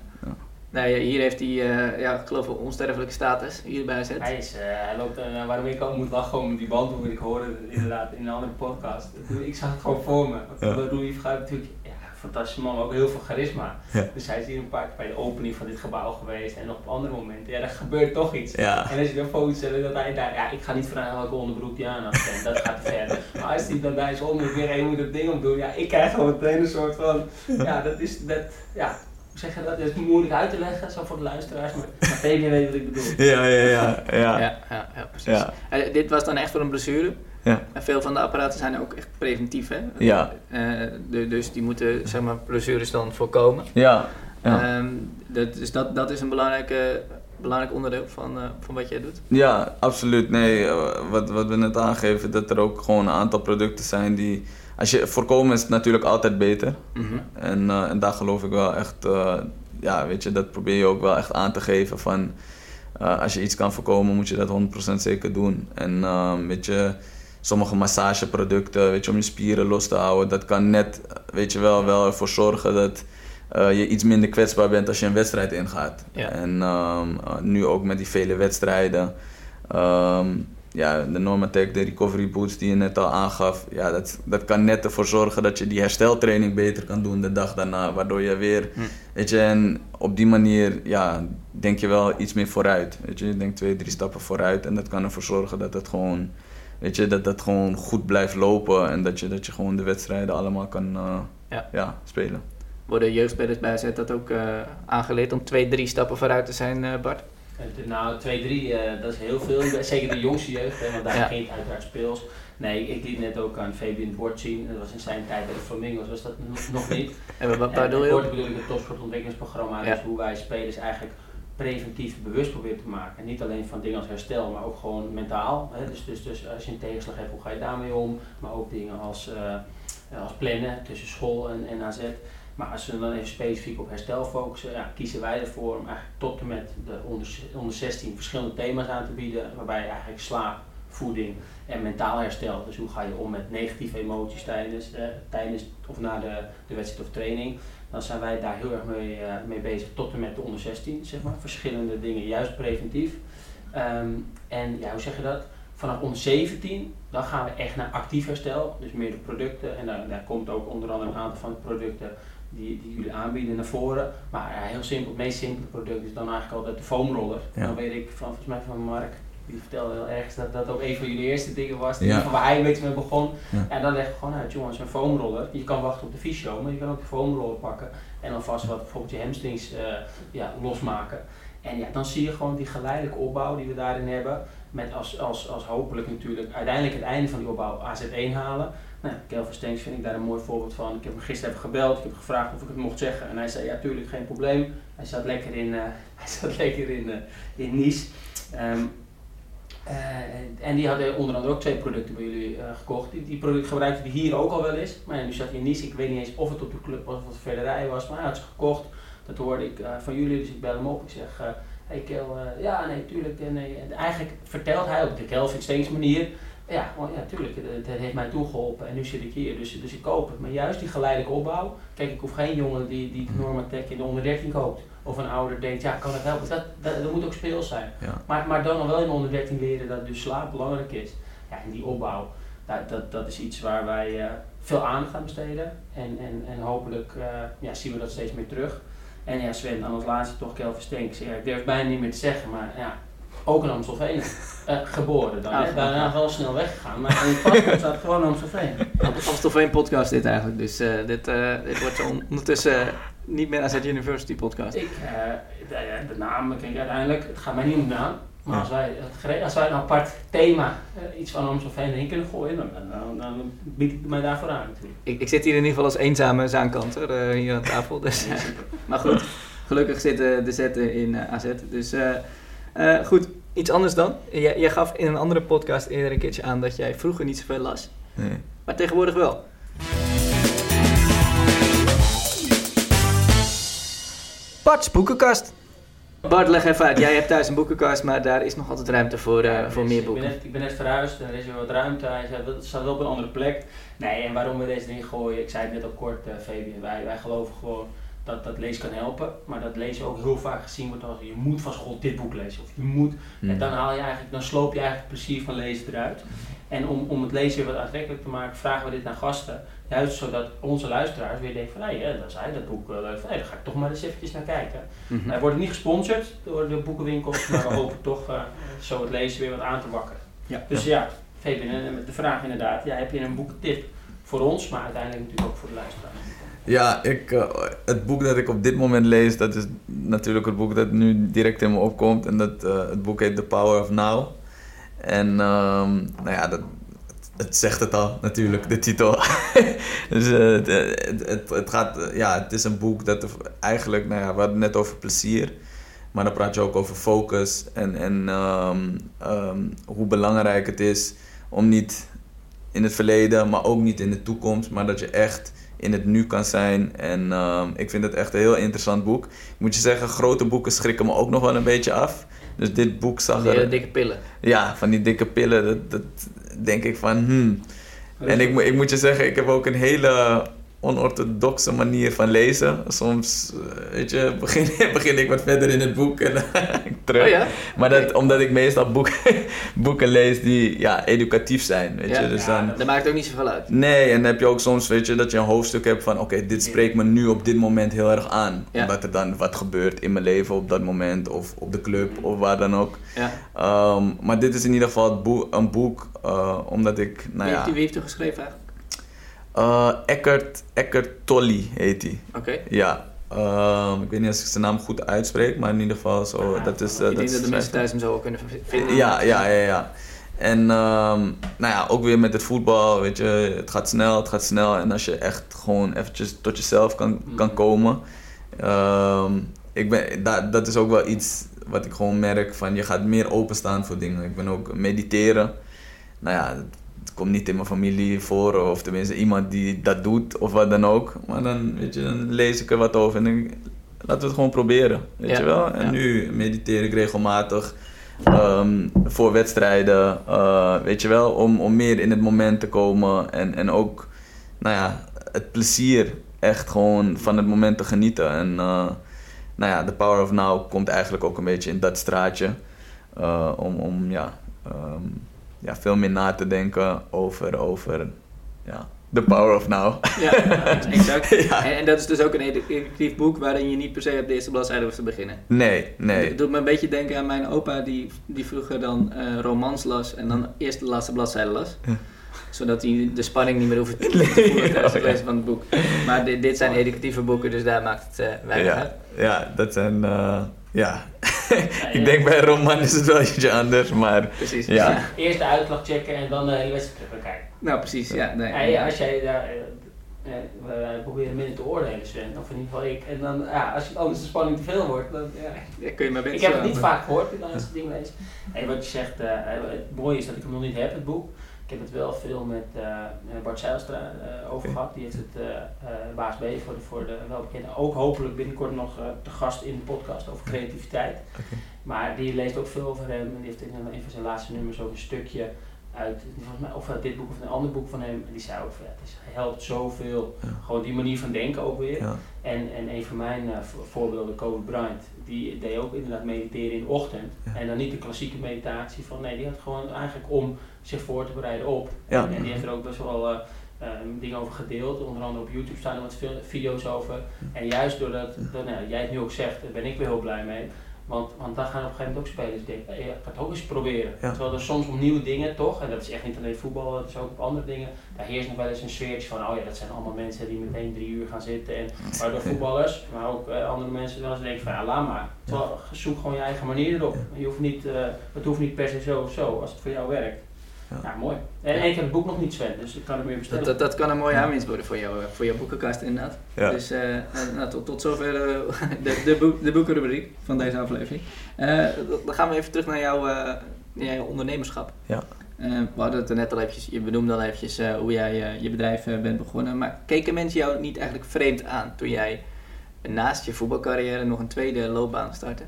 Nee, hier heeft hij, eh, ja, ik geloof, een onsterfelijke status hier bij AZ. Hij, is, eh, hij loopt, eh, waarom ik ook moet lachen met die band, hoe ik hoorde inderdaad in een andere podcast. Ik zag het gewoon voor me. Ja. Want Louis gaat natuurlijk, ja, fantastische man, maar ook heel veel charisma. Ja. Dus hij is hier een paar keer bij de opening van dit gebouw geweest en nog op andere momenten. Ja, er gebeurt toch iets. Ja, En als je dan voorstellen dat hij daar, ja, ik ga niet vragen welke onderbroek die aan had, en dat gaat te ver. Maar als hij dan bij zijn onderbroek weer een moet dat ding opdoen, ja, ik krijg gewoon meteen een soort van, ja, dat is, dat, ja, zeg je dat? Dat is moeilijk uit te leggen, zo voor de luisteraars, maar, maar Fabian weet wat ik bedoel. ja, ja, ja. ja. Ja, ja, ja, precies. Ja. Eh, dit was dan echt voor een blessure. Ja. En veel van de apparaten zijn ook echt preventief, hè? Ja. Eh, de- dus die moeten, zeg maar, blessures dan voorkomen. ja. ja. Ehm, dat, dus dat, dat is een belangrijke, belangrijk onderdeel van, eh, van wat jij doet. Ja, absoluut. Nee, wat, wat we net aangeven, dat er ook gewoon een aantal producten zijn die... Als je voorkomen is het natuurlijk altijd beter. Mhm. En, eh, en daar geloof ik wel echt, eh, ja, weet je, dat probeer je ook wel echt aan te geven van, eh, als je iets kan voorkomen, moet je dat 100% zeker doen. En eh, weet je, sommige massageproducten, weet je, om je spieren los te houden. Dat kan net, weet je wel, wel ervoor zorgen dat je iets minder kwetsbaar bent als je een wedstrijd ingaat. Ja. En um, nu ook met die vele wedstrijden. Um, ja, de Normatec, de recovery boots die je net al aangaf, ja, dat, dat kan net ervoor zorgen dat je die hersteltraining beter kan doen de dag daarna. Waardoor je weer, Hm. weet je, en op die manier, ja, denk je wel iets meer vooruit. Weet je, je denkt twee, drie stappen vooruit en dat kan ervoor zorgen dat het gewoon, weet je, dat dat gewoon goed blijft lopen en dat je, dat je gewoon de wedstrijden allemaal kan uh, Ja. Ja, spelen. Worden jeugdspelers bij AZ dat ook uh, aangeleerd om twee, drie stappen vooruit te zijn, uh, Bart? Nou, 2-3, uh, dat is heel veel. Zeker de jongste jeugd, hè, want daar Ja. ging het uiteraard speels. Nee, ik liet net ook aan Fabian Bord zien. Dat was in zijn tijd bij de Flamingos, was dat nog- niet. En wat, bedoel je? Bord bedoel ik het topsportontwikkelingsprogramma. Ja. Dus hoe wij spelers eigenlijk preventief bewust proberen te maken. En niet alleen van dingen als herstel, maar ook gewoon mentaal. Hè. Dus, dus, dus als je een tegenslag hebt, hoe ga je daarmee om? Maar ook dingen als, eh, als plannen tussen school en, en AZ. Maar als we dan even specifiek op herstel focussen, ja, kiezen wij ervoor om eigenlijk tot en met de onder, onder 16 verschillende thema's aan te bieden. Waarbij eigenlijk slaap, voeding en mentaal herstel. Dus hoe ga je om met negatieve emoties tijdens, eh, tijdens of na de, de wedstrijd of training. Dan zijn wij daar heel erg mee, eh, mee bezig tot en met de onder 16, zeg maar. Verschillende dingen, juist preventief. Ehm, en ja, hoe zeg je dat? Vanaf onder 17, dan gaan we echt naar actief herstel. Dus meer de producten. En daar, daar komt ook onder andere een aantal van de producten die, die jullie aanbieden naar voren. Maar ja, heel simpel, het meest simpele product is dan eigenlijk altijd de foamroller. Ja. Dan weet ik van, volgens mij van Mark, die vertelde heel erg dat dat ook een van jullie eerste dingen was. Die Ja. Van waar hij een beetje mee begon. Ja. En dan leg je gewoon uit, jongens, een foamroller. Je kan wachten op de fysio, maar je kan ook de foamroller pakken. En alvast wat bijvoorbeeld je hamstrings eh, ja, losmaken. En ja, dan zie je gewoon die geleidelijke opbouw die we daarin hebben. Met als, als, als hopelijk natuurlijk uiteindelijk het einde van die opbouw AZ1 halen. Nou, Kelvin Stenks vind ik daar een mooi voorbeeld van. Ik heb hem gisteren even gebeld, ik heb gevraagd of ik het mocht zeggen. En hij zei, ja tuurlijk, geen probleem. Hij zat lekker in, eh, hij zat lekker in, eh, in Nice. Ehm, eh, en die hadden onder andere ook twee producten bij jullie gekocht. Die, die producten hij hier ook al wel eens. Maar ja, nu zat hij in Nice. Ik weet niet eens of het op de club was of het verder rijden was. Maar hij had ze gekocht. Dat hoorde ik van jullie, dus ik bel hem op. Ik zeg, hey Kel, ja nee, tuurlijk. Nee. en eigenlijk vertelt hij op de Kelvin Steens manier. Ja, gewoon, ja, tuurlijk, het, het heeft mij toegeholpen en nu zit ik hier, dus, dus ik koop het. Maar juist die geleidelijke opbouw, kijk, ik hoef geen jongen die, die Normatec in de onder 13 koopt. Of een ouder denkt, ja, kan het helpen? Dat, dat, dat moet ook speels zijn. Ja. Maar, maar dan nog wel in de onder 13 leren dat dus slaap belangrijk is. Ja, en die opbouw, dat, dat, dat is iets waar wij eh, veel aandacht aan besteden. En, en, en hopelijk eh, ja, zien we dat steeds meer terug. En ja, Sven, dan als laatste toch Kelvin Stenks. Ja, ik durf bijna niet meer te zeggen, maar ja, ook in Amstelveen eh, geboren dan. Ah. Daarna wel snel weggegaan, maar in het paspoort staat gewoon Amstelveen. Amstelveen podcast dit eigenlijk. Dus eh, dit, eh, dit wordt zo ondertussen niet meer AZ University podcast. Ik, de, de naam, kijk, uiteindelijk, het gaat mij niet om de naam. Maar als, wij, als wij een apart thema, iets van Amstelveen erin kunnen gooien, dan, dan, bied ik mij daarvoor aan natuurlijk. Ik, ik zit hier in ieder geval als eenzame zaankanter hier aan tafel. Dus, maar goed, gelukkig zitten de zetten in AZ. Dus eh, eh, goed, iets anders dan. Jij, jij gaf in een andere podcast eerder een keertje aan dat jij vroeger niet zoveel las. Nee. Maar tegenwoordig wel. Bart's boekenkast. Bart, leg even uit. Jij hebt thuis een boekenkast, maar daar is nog altijd ruimte voor, eh, Ja, voor meer Ik ben, boeken. net, ik ben net verhuisd en er is weer wat ruimte. Hij zei, dat staat wel op een andere plek. Nee, en waarom we deze ding gooien, ik zei het net al kort, uh, Fabian. Wij, wij geloven gewoon dat dat lezen kan helpen. Maar dat lezen ook heel vaak gezien wordt als je moet van school dit boek lezen. Of je moet. Hmm. En dan haal je eigenlijk, dan sloop je eigenlijk het plezier van lezen eruit. En om, om het lezen weer wat aantrekkelijk te maken, vragen we dit naar gasten. Juist zodat onze luisteraars weer denken van, hé, hey, dat zei dat boek eh, leuk. Van, hey, daar ga ik toch maar eens eventjes naar kijken. Mhm. Wij worden niet gesponsord door de boekenwinkels, maar we hopen toch eh, zo het lezen weer wat aan te wakkeren. Ja. Dus ja, Fabian, met de vraag inderdaad, ja, heb je een boekentip voor ons, maar uiteindelijk natuurlijk ook voor de luisteraar? Ja, ik, eh, het boek dat ik op dit moment lees, dat is natuurlijk het boek dat nu direct in me opkomt. En dat, eh, het boek heet The Power of Now. En ehm, nou ja, dat, het, zegt het al natuurlijk, de titel. dus eh, het, het, het, gaat, ja, het is een boek dat eigenlijk, nou ja, we hadden net over plezier. Maar dan praat je ook over focus en, en ehm, ehm, hoe belangrijk het is om niet in het verleden, maar ook niet in de toekomst, maar dat je echt in het nu kan zijn. En ehm, ik vind het echt een heel interessant boek. Ik moet je zeggen, grote boeken schrikken me ook nog wel een beetje af. Dus dit boek zag Van die er... dikke pillen. Ja, van die dikke pillen. Dat, dat, denk ik van, hmm. En ik, moet- ik moet je zeggen, ik heb ook een hele onorthodoxe manier van lezen. Soms, eh, weet je, begin, begin ik wat verder in het boek en dan ga ik terug. Oh ja? Maar dat, omdat ik meestal boeken, boeken lees die ja, educatief zijn, weet Ja. je. Dus Ja, dan, dat- maakt ook niet zoveel uit. Nee, en dan heb je ook soms, weet je, dat je een hoofdstuk hebt van... Oké, dit spreekt me nu op dit moment heel erg aan. Ja. Omdat er dan wat gebeurt in mijn leven op dat moment. Of op de club, of waar dan ook. Ja. Ehm, maar dit is in ieder geval een boek, eh, omdat ik, nou wie, heeft, wie heeft er geschreven eigenlijk? Eh Eckert, Eckert Tolle heet hij. Oké. Ja. Ehm, ik weet niet of ik zijn naam goed uitspreek, maar in ieder geval zo... Dat is, eh, ik denk is dat de mensen thuis hem zo wel kunnen vinden. ja, ja, ja, ja. En ehm, nou ja, ook weer met het voetbal, weet je, het gaat snel, het gaat snel. En als je echt gewoon eventjes tot jezelf kan, kan komen. ehm, ik ben, dat, dat is ook wel iets wat ik gewoon merk van je gaat meer openstaan voor dingen. Ik ben ook mediteren. Nou ja, komt niet in mijn familie voor, of tenminste iemand die dat doet of wat dan ook. Maar dan, weet je, dan lees ik er wat over en denk ik, laten we het gewoon proberen, weet Ja, je wel. En ja. nu mediteer ik regelmatig ehm, voor wedstrijden, eh, weet je wel, om, om meer in het moment te komen en, en ook, nou ja, het plezier echt gewoon van het moment te genieten. En eh, nou ja, The Power of Now komt eigenlijk ook een beetje in dat straatje. eh, om, om ja, ehm, ja, veel meer na te denken over, over ja, The Power of Now. Ja, exact. Ja. En, en dat is dus ook een edu- educatief boek waarin je niet per se op de eerste bladzijde hoeft te beginnen. Nee, nee. Het doet me een beetje denken aan mijn opa die, die vroeger dan eh, romans las en dan eerst de laatste bladzijde las. Zodat hij de spanning niet meer hoeft te voelen tijdens het Oh, lezen van het boek. Maar dit, dit zijn educatieve boeken, dus daar maakt het eh, weinig uit. Ja, ja, dat zijn. eh, ja. Ik denk bij een roman is het wel ietsje anders, maar Precies. Ja. Eerst de uitslag checken en dan de hele wedstrijd terug gaan kijken. Nou, precies. Ja, nee, Ja, ja, als jij daar, eh, eh, wij proberen minder te oordelen, Sven, of in ieder geval ik. En dan, ja, als het anders de spanning te veel wordt, dan ja. Ja, kun je maar beter Ik heb het niet vaak gehoord als ik het ding lees. En wat je zegt, eh, het mooie is dat ik hem nog niet heb, het boek. Ik heb het wel veel met eh, Bart Zijlstra eh, over gehad. Die heeft het eh eh, Baas B voor de, voor de welbekende. Ook hopelijk binnenkort nog eh, te gast in de podcast over creativiteit. Maar die leest ook veel over hem. En die heeft in een van zijn laatste nummers ook een stukje uit, volgens mij, of uit dit boek of een ander boek van hem. En die zei ook, van, ja, het is, helpt zoveel. Ja. Gewoon die manier van denken ook weer. ja. En, en een van mijn vo- voorbeelden, Kobe Bryant, die deed ook inderdaad mediteren in de ochtend. Ja. En dan niet de klassieke meditatie van, nee, die had gewoon eigenlijk om zich voor te bereiden op. En, en die heeft er ook best wel eh, eh, dingen over gedeeld. Onder andere op YouTube staan er wat veel video's over. En juist doordat, dat, nou, jij het nu ook zegt, daar ben ik weer heel blij mee. Want, want dan gaan op een gegeven moment ook spelers denken, ik ga het ook eens proberen. Ja. Terwijl er soms om nieuwe dingen toch, en dat is echt niet alleen voetbal, dat is ook op andere dingen, daar heerst nog wel eens een sfeertje van, oh ja, dat zijn allemaal mensen die meteen drie uur gaan zitten. En waardoor voetballers, maar ook eh, andere mensen wel eens denken van, ja, laat maar. Terwijl, zoek gewoon je eigen manier erop. Je hoeft niet, eh, het hoeft niet per se zo of zo, als het voor jou werkt. Ja. Ja, mooi. En, en ik heb het boek nog niet, Sven, dus ik kan het meer bestellen. Dat, dat, dat kan een mooie aanwinst worden voor, jou, eh, voor jouw boekenkast inderdaad. Ja. Dus eh, eh, nou, tot, tot zover eh, de, de, boek, de boekenrubriek van deze aflevering. Eh, dan gaan we even terug naar jouw, eh, naar jouw ondernemerschap. Ja. Eh, we hadden het er net al eventjes, je benoemde al eventjes eh, hoe jij je bedrijf bent begonnen. Maar keken mensen jou niet eigenlijk vreemd aan toen jij naast je voetbalcarrière nog een tweede loopbaan startte?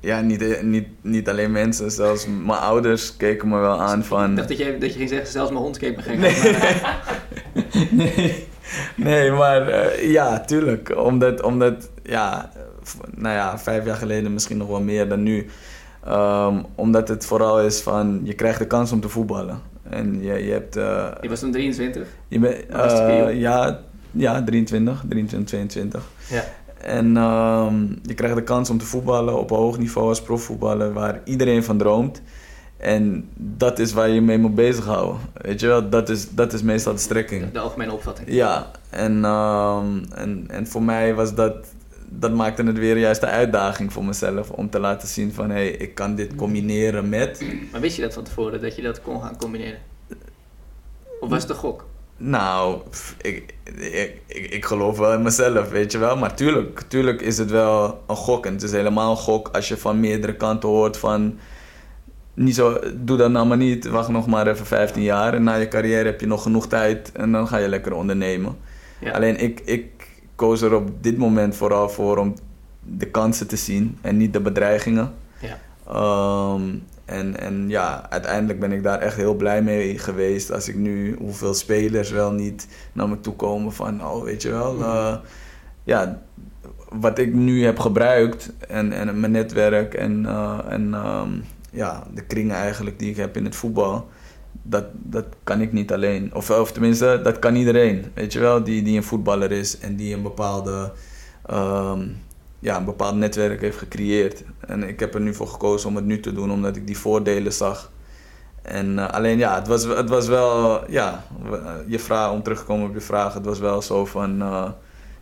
Ja, niet, niet, niet alleen mensen, zelfs mijn ouders keken me wel aan van... Ik dacht dat je, dat je ging zeggen, zelfs mijn hond keek me gek. Nee. Maar, nee, nee, maar eh, ja, tuurlijk. Omdat, omdat ja, nou ja, vijf jaar geleden misschien nog wel meer dan nu. Ehm, omdat het vooral is van, je krijgt de kans om te voetballen. En je, je hebt... eh, je was toen 23. je bent, eh, ja, ja, 23, 23, 22. Ja. En ehm, je krijgt de kans om te voetballen op een hoog niveau als profvoetballer, waar iedereen van droomt. En dat is waar je mee moet bezighouden. Weet je wel, dat is, dat is meestal de strekking. De, de algemene opvatting. Ja, en, ehm, en, en voor mij was dat, dat maakte het weer juist de uitdaging voor mezelf om te laten zien van hé, hey, ik kan dit combineren met. Maar wist je dat van tevoren, dat je dat kon gaan combineren? Of was het een gok? Nou, pff, ik, ik, ik, ik geloof wel in mezelf, weet je wel. Maar tuurlijk, tuurlijk is het wel een gok. En het is helemaal een gok als je van meerdere kanten hoort van... Niet zo, doe dat nou maar niet, wacht nog maar even 15 jaar. En na je carrière heb je nog genoeg tijd en dan ga je lekker ondernemen. Ja. Alleen ik, ik koos er op dit moment vooral voor om de kansen te zien en niet de bedreigingen. Ja. Ehm, En, en ja, uiteindelijk ben ik daar echt heel blij mee geweest. Als ik nu hoeveel spelers wel niet naar me toe komen van, oh weet je wel, uh, ja, wat ik nu heb gebruikt en, en mijn netwerk en, uh, en um, ja, de kringen eigenlijk die ik heb in het voetbal, dat, dat kan ik niet alleen. Of, of tenminste, dat kan iedereen, weet je wel, die, die een voetballer is en die een bepaalde... Um, ja, een bepaald netwerk heeft gecreëerd. En ik heb er nu voor gekozen om het nu te doen, omdat ik die voordelen zag. En uh, alleen ja, het was, het was wel, ja, je vraag, om terug te komen op je vraag, het was wel zo van, uh,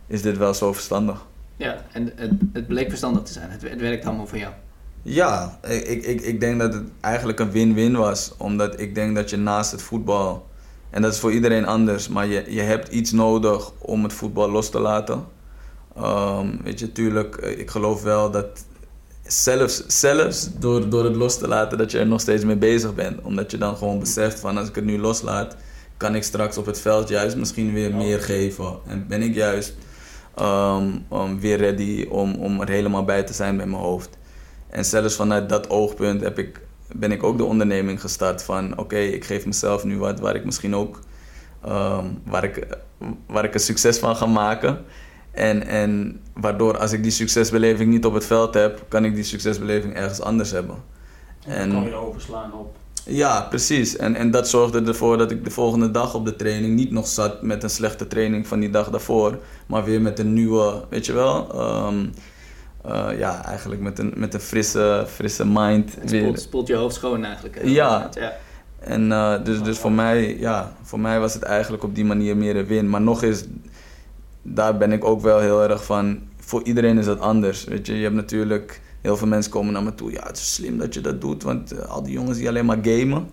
is dit wel zo verstandig? Ja, en het, het bleek verstandig te zijn. Het, het werkt allemaal voor jou. Ja, ik, ik, ik denk dat het eigenlijk een win-win was. Omdat ik denk dat je naast het voetbal, en dat is voor iedereen anders, maar je, je hebt iets nodig om het voetbal los te laten. Um, weet je, tuurlijk, ik geloof wel dat zelfs, zelfs door, door het los te laten, dat je er nog steeds mee bezig bent. Omdat je dan gewoon beseft van als ik het nu loslaat, kan ik straks op het veld juist misschien weer meer geven. En ben ik juist um, um, weer ready om, om er helemaal bij te zijn met mijn hoofd. En zelfs vanuit dat oogpunt heb ik, ben ik ook de onderneming gestart van oké, okay, ik geef mezelf nu wat waar ik misschien ook waar, ik, waar ik een succes van ga maken. En, en waardoor als ik die succesbeleving niet op het veld heb, kan ik die succesbeleving ergens anders hebben. En kan je overslaan op. Ja, precies. En, en dat zorgde ervoor dat ik de volgende dag op de training niet nog zat met een slechte training van die dag daarvoor, maar weer met een nieuwe, weet je wel. Um, uh, ja, eigenlijk met een, met een frisse, frisse mind. Het spoelt, weer. spoelt je hoofd schoon eigenlijk. Ja. ja. En uh, dus, dus voor, mij, ja, voor mij was het eigenlijk op die manier meer een win. Maar nog eens, daar ben ik ook wel heel erg van. Voor iedereen is dat anders. Weet je, je hebt natuurlijk heel veel mensen komen naar me toe. Ja, het is slim dat je dat doet, want uh, al die jongens die alleen maar gamen.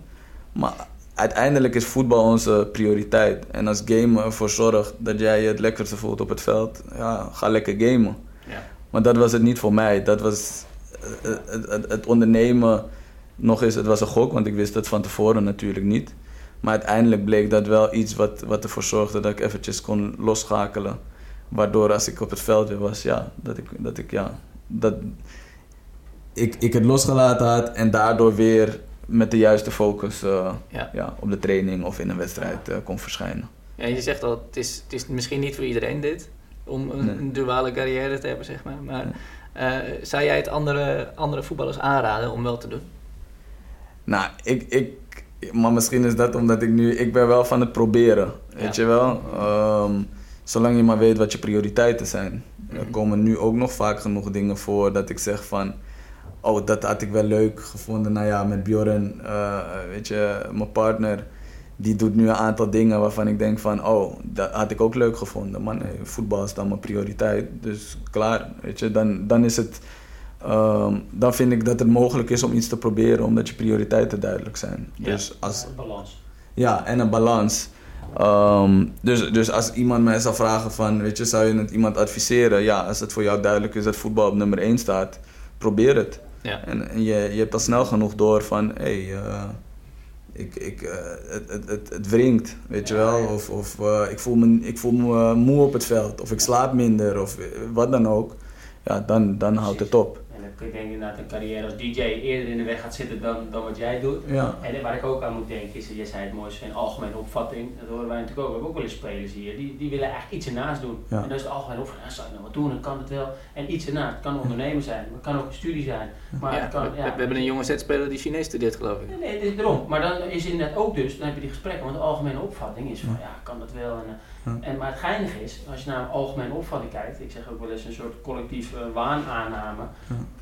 Maar uiteindelijk is voetbal onze prioriteit. En als game ervoor zorgt dat jij je het lekkerste voelt op het veld, ja, ga lekker gamen. Ja. Maar dat was het niet voor mij. Dat was het, het, het ondernemen. Nog eens, het was een gok, want ik wist het van tevoren natuurlijk niet. Maar uiteindelijk bleek dat wel iets wat, wat ervoor zorgde dat ik eventjes kon losschakelen. Waardoor als ik op het veld weer was, ja, dat ik, dat ik, ja, dat ik, ik het losgelaten had en daardoor weer met de juiste focus uh, ja. Ja, op de training of in een wedstrijd uh, kon verschijnen. Ja, je zegt al, het is, het is misschien niet voor iedereen dit, om een, nee. een duale carrière te hebben, zeg maar. Maar uh, zou jij het andere, andere voetballers aanraden om wel te doen? Nou, ik, ik, maar misschien is dat omdat ik nu, ik ben wel van het proberen, weet je wel. Um, zolang je maar weet wat je prioriteiten zijn. Er komen nu ook nog vaak genoeg dingen voor dat ik zeg van, oh dat had ik wel leuk gevonden. Nou ja, met Bjorn, uh, weet je, mijn partner, die doet nu een aantal dingen waarvan ik denk van, oh dat had ik ook leuk gevonden. Maar nee, voetbal is dan mijn prioriteit, dus klaar, weet je, dan, dan is het... Um, dan vind ik dat het mogelijk is om iets te proberen omdat je prioriteiten duidelijk zijn. Ja, dus als, een balans. Ja, en een balans. Um, dus, dus als iemand mij zou vragen van, weet je, zou je het iemand adviseren? Ja, als het voor jou duidelijk is dat voetbal op nummer 1 staat, probeer het. Ja. En, en je, je hebt al snel genoeg door van, hé, hey, uh, ik, ik, uh, het, het, het, het wringt, weet je wel. Of, of uh, ik voel me, ik voel me moe op het veld, of ik slaap minder, of wat dan ook. Ja, dan, dan houdt het op. Ik denk inderdaad een carrière als DJ eerder in de weg gaat zitten dan, dan wat jij doet. Ja. En waar ik ook aan moet denken is, je zei het mooiste, een algemene opvatting. Dat horen wij natuurlijk ook. We hebben ook wel eens spelers hier, die, die willen eigenlijk iets ernaast doen. Ja. En dat is de algemene opvatting. Ja, zou ik nou wat doen, dan kan het wel. En iets ernaast. Het kan ondernemen zijn, het kan ook een studie zijn. Maar ja, het kan, we, we, hebben een jonge zetspeler die Chinees studeert, geloof ik. Nee, nee, het is erom. Maar dan is het inderdaad ook dus, dan heb je die gesprekken, want de algemene opvatting is van, ja, kan dat wel. En, en, maar het geinige is, als je naar een algemene opvatting kijkt, ik zeg ook wel eens een soort collectieve waanaanname,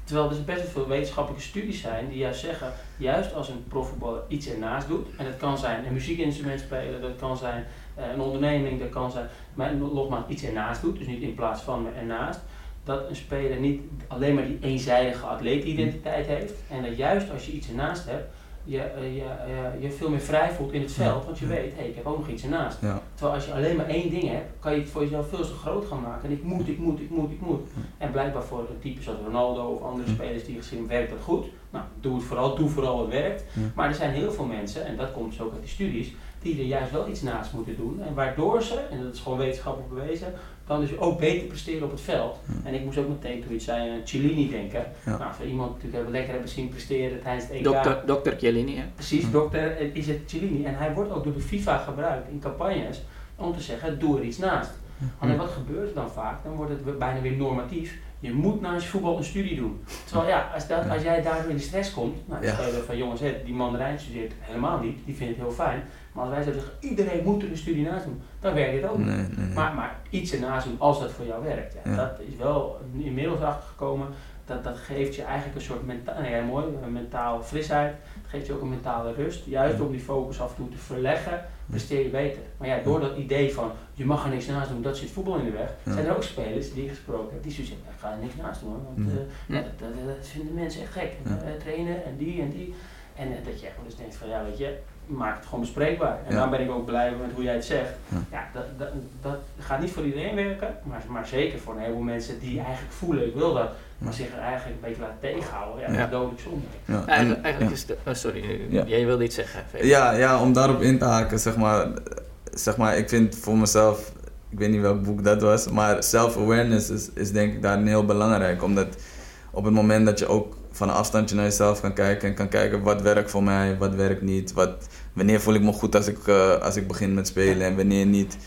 terwijl er best veel wetenschappelijke studies zijn die juist zeggen, juist als een profvoetballer iets ernaast doet, en dat kan zijn een muziekinstrument spelen, dat kan zijn uh, een onderneming, dat kan zijn, maar nogmaals iets ernaast doet, dus niet in plaats van maar ernaast, dat een speler niet alleen maar die eenzijdige atleetidentiteit heeft, en dat juist als je iets ernaast hebt, je, je, je, je veel meer vrij voelt in het veld, want je weet, hé, hey, ik heb ook nog iets ernaast. Ja. Terwijl als je alleen maar één ding hebt, kan je het voor jezelf veel te groot gaan maken. En ik moet, ik moet, ik moet, ik moet. En blijkbaar voor een type zoals Ronaldo of andere spelers die gezien werkt dat goed. Nou, doe het vooral, doe vooral wat werkt. Ja. Maar er zijn heel veel mensen, en dat komt dus ook uit die studies, die er juist wel iets naast moeten doen. En waardoor ze, en dat is gewoon wetenschappelijk bewezen, dan dus ook beter presteren op het veld. Ja. En ik moest ook meteen toen je het zei aan Cellini denken. Ja. Nou, voor iemand natuurlijk hebben lekker hebben zien presteren tijdens het EK. Dokter, dokter Chiellini, hè? Precies, dokter eh, is het Cellini. En hij wordt ook door de FIFA gebruikt in campagnes om te zeggen, doe er iets naast. Alleen wat gebeurt er dan vaak? Dan wordt het bijna weer normatief. Je moet naast voetbal een studie doen. Terwijl ja, als, dat, als jij daardoor in de stress komt, nou, dan Ja. van jongens, hè, die mandarijn studeert helemaal niet, die vindt het heel fijn. Maar als wij zouden zeggen, iedereen moet er een studie naast doen, dan werkt dit ook niet. Nee, nee, nee. Maar, maar iets ernaast doen als dat voor jou werkt. Ja, Ja. Dat is wel inmiddels achtergekomen. Dat, dat geeft je eigenlijk een soort mentaal, nee, ja, mooi, een mentaal frisheid. Het geeft je ook een mentale rust. Juist Ja. om die focus af en toe te verleggen, presteer je beter. Maar ja, door dat idee van je mag er niks naast doen, dat zit voetbal in de weg. Ja. Zijn er ook spelers die ik gesproken heb, die zeggen, ik ga er niks naast doen. Want Ja. eh, Ja. dat, dat, dat vinden mensen echt gek. Ja. Eh, trainen en die en die. En eh, dat je echt wel eens denkt van ja, weet je, maak het gewoon bespreekbaar. En Ja. dan ben ik ook blij met hoe jij het zegt. Ja. Ja, dat, dat, dat gaat niet voor iedereen werken, maar, maar zeker voor een heleboel mensen die eigenlijk voelen, ik wil dat, maar zich er eigenlijk een beetje laten tegenhouden. Ja, dat is dodelijk zonde. Ja, en- Eigenlijk, eigenlijk ja. is het... Oh, sorry, Ja. jij wilde iets zeggen. Ja, ja, om daarop in te haken, zeg maar, zeg maar, ik vind voor mezelf, ik weet niet welk boek dat was, maar self-awareness is, is denk ik daarin heel belangrijk. Omdat op het moment dat je ook van een afstandje naar jezelf kan kijken en kan kijken wat werkt voor mij, wat werkt niet, wat, wanneer voel ik me goed als ik, eh, als ik begin met spelen en wanneer niet.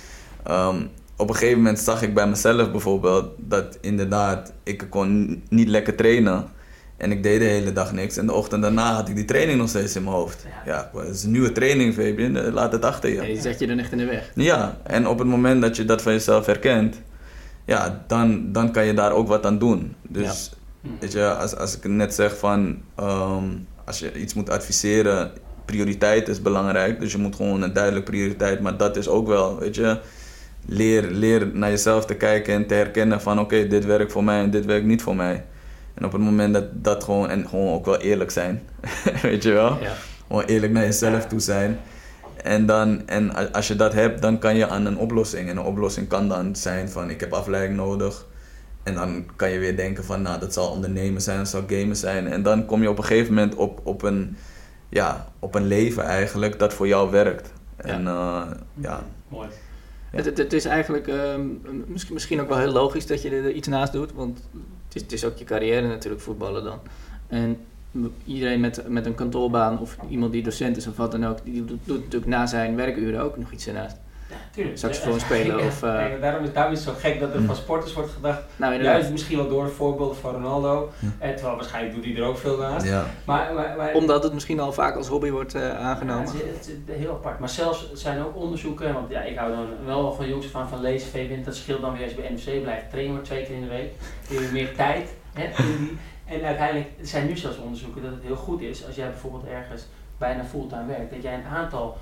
Ehm, op een gegeven moment zag ik bij mezelf bijvoorbeeld dat inderdaad ik kon niet lekker trainen. En ik deed de hele dag niks. En de ochtend daarna had ik die training nog steeds in mijn hoofd. Ja. Het is een nieuwe training, Fabian. Eh, Laat het achter Ja, je. zet je dan echt in de weg. Ja, en op het moment dat je dat van jezelf herkent, ja, dan, dan kan je daar ook wat aan doen. Dus. Weet je, als, als ik net zeg van, ehm, als je iets moet adviseren, prioriteit is belangrijk. Dus je moet gewoon een duidelijke prioriteit, maar dat is ook wel, weet je, leer, leer naar jezelf te kijken en te herkennen van, oké, dit werkt voor mij en dit werkt niet voor mij. En op het moment dat dat gewoon, en gewoon ook wel eerlijk zijn, weet je wel Ja. gewoon eerlijk naar jezelf toe zijn. En, dan, en als je dat hebt, dan kan je aan een oplossing. En een oplossing kan dan zijn van ik heb afleiding nodig. En dan kan je weer denken van nou dat zal ondernemen zijn, dat zal gamen zijn. En dan kom je op een gegeven moment op, op, een, ja, op een leven eigenlijk dat voor jou werkt. En eh, ja, Mooi. Ja. Het, het, het is eigenlijk ehm, misschien, misschien ook wel heel logisch dat je er iets naast doet, want het is, het is ook je carrière natuurlijk, voetballen dan. En iedereen met, met een kantoorbaan of iemand die docent is of wat dan ook, die doet, doet natuurlijk na zijn werkuren ook nog iets ernaast. Tuurlijk. Saxofoon spelen ja, of, eh, daarom, is, daarom is het zo gek dat er van sporters wordt gedacht, Nou, juist misschien wel door de voorbeelden van Ronaldo. Ja. En terwijl waarschijnlijk doet hij er ook veel naast. ja, Maar, maar, maar, Omdat het misschien al vaak als hobby wordt eh, Ja, aangenomen. het, is, het is heel apart. Maar zelfs er zijn ook onderzoeken, want ja, ik hou dan wel van jongens van, van lezen, VWin. Dat scheelt dan weer als je bij NOC blijft. Trainen maar twee keer in de week. Je hebt meer tijd. Hè, in die, en uiteindelijk zijn nu zelfs onderzoeken dat het heel goed is als jij bijvoorbeeld ergens bijna fulltime werkt. Dat jij een aantal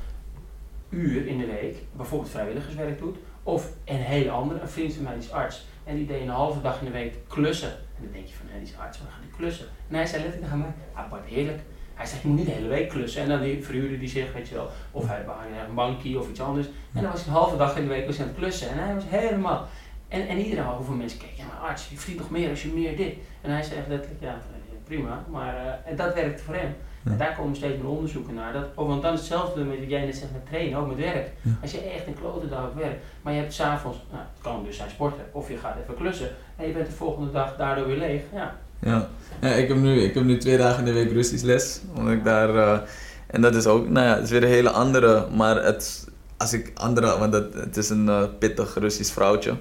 uur in de week, bijvoorbeeld vrijwilligerswerk doet. Of een hele andere, een vriend van mij is arts. En die deed een halve dag in de week klussen. En dan denk je van, hé, die is arts, waar gaat die klussen? En hij zei letterlijk tegen mij, Bart, heerlijk. Hij zegt, je moet niet de hele week klussen. En dan verhuurde die zich, weet je wel, of hij had een bankje of iets anders. En dan was hij een halve dag in de week hij aan het klussen. En hij was helemaal... En, en iedereen, hoeveel mensen keken, ja maar arts, je verdient toch meer als je meer dit. En hij zegt letterlijk, ja prima, maar eh, dat werkt voor hem. En daar komen steeds meer onderzoeken naar. Dat, oh, want dan is hetzelfde met wat jij net zegt met trainen, ook met werk. Ja. Als je echt een klote dag op werk, maar je hebt s'avonds, nou, het kan dus zijn sporten, of je gaat even klussen. En je bent de volgende dag daardoor weer leeg. Ja, ja. ja ik, heb nu, ik heb nu twee dagen in de week Russisch les. Omdat ik daar, eh, en dat is ook, nou ja, het is weer een hele andere, maar het, als ik andere, want het, het is een eh, pittig Russisch vrouwtje.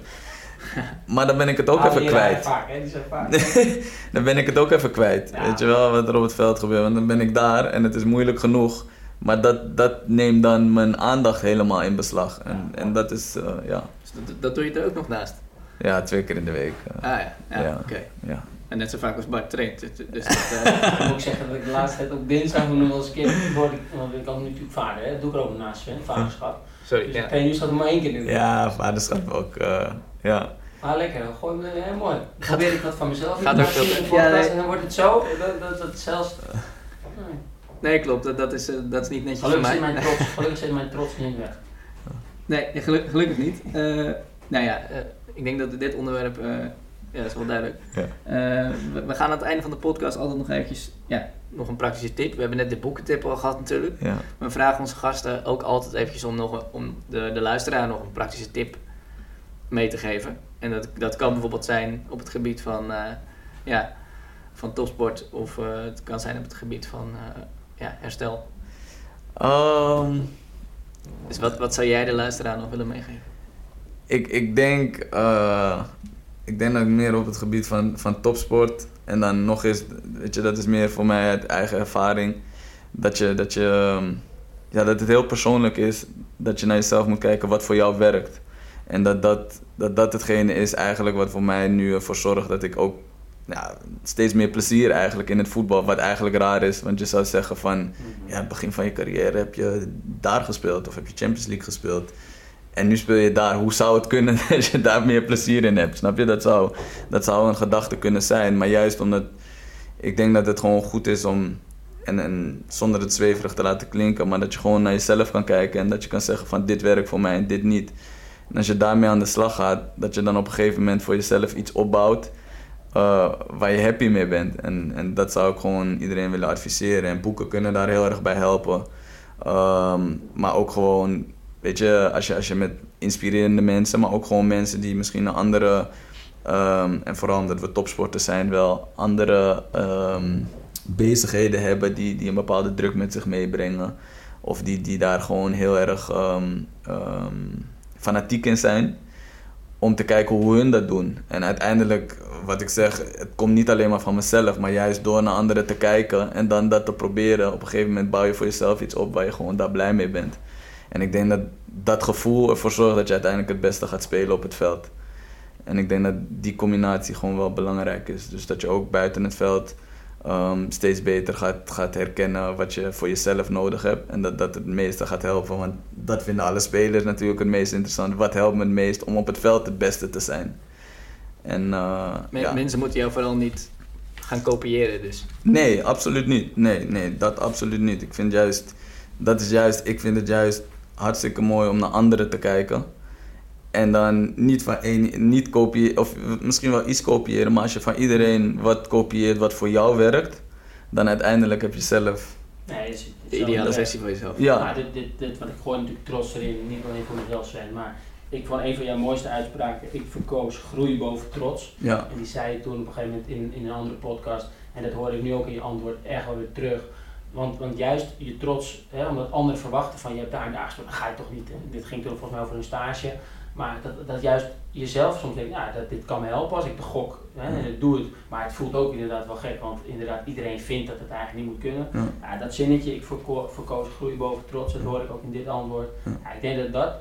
Maar dan ben ik het ook even kwijt. Vaak, hè? Die zijn vaak. dan ben ik het ook even kwijt. Ja. Weet je wel wat er op het veld gebeurt? Want dan ben ik daar en het is moeilijk genoeg. Maar dat, dat neemt dan mijn aandacht helemaal in beslag. En, en dat is, eh, ja, Dus dat, dat doe je er ook nog naast. ja, twee keer in de week. eh, Ah ja, ja, Ja. oké. ja. En net zo vaak als Bart traint. Dus, dus dat, eh, Ik moet ook zeggen dat ik de laatste tijd op dinsdag nog wel eens een keer word ik, want ik kan natuurlijk vader, hè? dat doe ik er ook naast, hè? vaderschap. sorry, Dus ja. ik train nu staat er maar één keer in. ja, vaderschap ook. Ja. Ah, lekker. dan Gooi me, hè, mooi. Dan probeer ik dat van mezelf. gaat in ook te veel. Ja, nee. En dan wordt het zo, dat, dat, dat zelfs... Nee. Nee, klopt. Dat, dat, is, eh, dat is niet netjes Gelukkig voor mij. mijn trots, gelukkig zit mijn trots niet weg. Nee, geluk- gelukkig niet. Eh, nou ja, eh, ik denk dat dit onderwerp, eh, ja, dat is wel duidelijk. Ja. Eh, we, we gaan aan het einde van de podcast altijd nog eventjes ja, nog een praktische tip. We hebben net de boekentip al gehad natuurlijk. Ja. We vragen onze gasten ook altijd eventjes om, nog, om de, de luisteraar nog een praktische tip mee te geven. En dat, dat kan bijvoorbeeld zijn op het gebied van, eh, ja, van topsport of eh, het kan zijn op het gebied van eh, ja, herstel. Ehm, Dus wat, wat zou jij de luisteraar nog willen meegeven? ik, ik, denk, ik denk dat ik meer op het gebied van, van topsport. En dan nog eens, weet je, dat is meer voor mij uit eigen ervaring. Dat, je, dat, je, ehm, ja, dat het heel persoonlijk is. Dat je naar jezelf moet kijken wat voor jou werkt. En dat dat, dat, dat hetgene is eigenlijk wat voor mij nu ervoor zorgt dat ik ook steeds meer plezier eigenlijk in het voetbal. Wat eigenlijk raar is, want je zou zeggen van... Ja, het begin van je carrière heb je daar gespeeld of heb je Champions League gespeeld. En nu speel je daar. Hoe zou het kunnen dat je daar meer plezier in hebt? Snap je? Dat zou, dat zou een gedachte kunnen zijn. Maar juist omdat ik denk dat het gewoon goed is om, en, en zonder het zweverig te laten klinken, maar dat je gewoon naar jezelf kan kijken en dat je kan zeggen van dit werkt voor mij en dit niet. En als je daarmee aan de slag gaat, dat je dan op een gegeven moment voor jezelf iets opbouwt eh, waar je happy mee bent. En, en dat zou ik gewoon iedereen willen adviseren. En boeken kunnen daar heel erg bij helpen. Ehm, maar ook gewoon, weet je als, je, als je met inspirerende mensen, maar ook gewoon mensen die misschien een andere, ehm, en vooral omdat we topsporters zijn, wel andere ehm, bezigheden hebben die, die een bepaalde druk met zich meebrengen. Of die, die daar gewoon heel erg fanatiek in zijn om te kijken hoe hun dat doen. En uiteindelijk, wat ik zeg, het komt niet alleen maar van mezelf, maar juist door naar anderen te kijken en dan dat te proberen. Op een gegeven moment bouw je voor jezelf iets op waar je gewoon daar blij mee bent. En ik denk dat dat gevoel ervoor zorgt dat je uiteindelijk het beste gaat spelen op het veld. En ik denk dat die combinatie gewoon wel belangrijk is. Dus dat je ook buiten het veld ehm, steeds beter gaat, gaat herkennen wat je voor jezelf nodig hebt. En dat dat het meeste gaat helpen. Want dat vinden alle spelers natuurlijk het meest interessant. Wat helpt me het meest om op het veld het beste te zijn? En, eh, Men- ja. Mensen moeten jou vooral niet gaan kopiëren dus. Nee, absoluut niet. Nee, nee, dat absoluut niet. Ik vind juist, dat is juist, ik vind het juist hartstikke mooi om naar anderen te kijken. En dan niet van één, niet kopiëren, of misschien wel iets kopiëren, maar als je van iedereen wat kopieert wat voor jou werkt, dan uiteindelijk heb je zelf. Nee, het is De ideale versie van jezelf. Ja, Maar dit, dit, dit, want ik gooi natuurlijk trots erin, niet alleen voor mezelf zijn, maar ik vond een van jouw mooiste uitspraken, ik verkoos groei boven trots. ja, En die zei je toen op een gegeven moment in, in een andere podcast, en dat hoorde ik nu ook in je antwoord echt wel weer terug. Want, want juist je trots, hè, omdat anderen verwachten van je hebt daar en daar gespeeld, dan ga je toch niet, hè. dit ging toen volgens mij over een stage, maar dat, dat juist jezelf soms denkt, ja, dat, dit kan me helpen als ik de gok, hè, en ik doe het, maar het voelt ook inderdaad wel gek, want inderdaad iedereen vindt dat het eigenlijk niet moet kunnen. ja, dat zinnetje, ik verko- verkoos groei boven trots, dat hoor ik ook in dit antwoord. Ja. Ik denk dat dat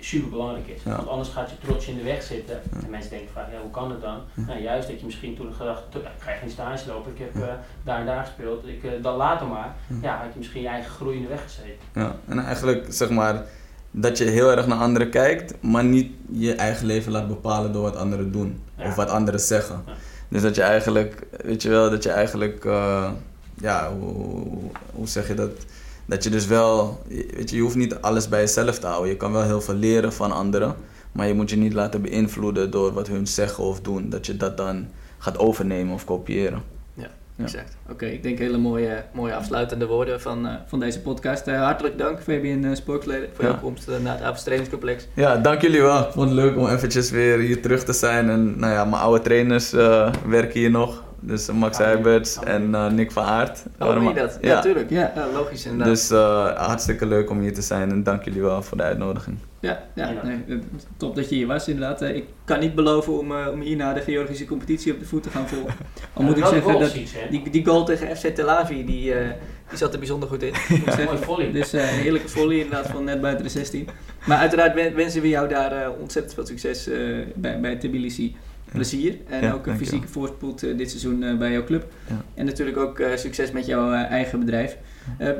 super belangrijk is. Ja. Want anders gaat je trots in de weg zitten. En mensen denken van, ja, hoe kan het dan? Nou, juist dat je misschien toen gedacht, "Toch, ja, ik ga geen stage lopen, ik heb eh, daar en daar gespeeld, ik, dan later maar. Ja, had je misschien je eigen groei in de weg gezeten. ja. En eigenlijk zeg maar dat je heel erg naar anderen kijkt, maar niet je eigen leven laat bepalen door wat anderen doen Ja. of wat anderen zeggen. Ja. Dus dat je eigenlijk, weet je wel, dat je eigenlijk, eh, ja, hoe, hoe zeg je dat? Dat je dus wel, weet je, je hoeft niet alles bij jezelf te houden. Je kan wel heel veel leren van anderen, maar je moet je niet laten beïnvloeden door wat hun zeggen of doen. Dat je dat dan gaat overnemen of kopiëren. Exact. Oké, ik denk hele mooie, mooie afsluitende woorden van, eh, van deze podcast. Eh, hartelijk dank, Fabian uh, Sporksleden, voor Ja. jouw komst eh, naar het Avonds Trainingscomplex. Ja, dank jullie wel. Ik vond het leuk om eventjes weer hier terug te zijn. En nou ja, mijn oude trainers eh, werken hier nog. Dus Max Heiberts ah, en eh, Nick van Aert. Oh, meen dat? Ja, natuurlijk. Ja, ja, logisch inderdaad. Dus eh, hartstikke leuk om hier te zijn en dank jullie wel voor de uitnodiging. Ja, ja Ja. nee, top dat je hier was inderdaad. Eh, Ik kan niet beloven om, eh, om hierna de Georgische competitie op de voet te gaan volgen. Al moet ik zeggen dat die, die goal tegen FC Tel Aviv, die, eh, die zat er bijzonder goed in. moet ik zeggen. Mooi volley. Dus eh, een heerlijke volley inderdaad van net buiten de 16. Maar uiteraard wen- wensen we jou daar eh, ontzettend veel succes eh, bij, bij Tbilisi. Plezier en Ja, ook een fysieke voorspoed eh, dit seizoen eh, bij jouw club. En natuurlijk ook eh, succes met jouw eigen bedrijf.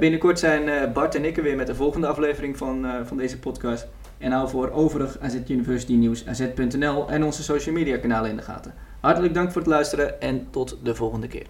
Binnenkort zijn Bart en ik er weer met de volgende aflevering van, van deze podcast. En hou voor overig AZ University Nieuws, az.nl en onze social media kanalen in de gaten. Hartelijk dank voor het luisteren en tot de volgende keer.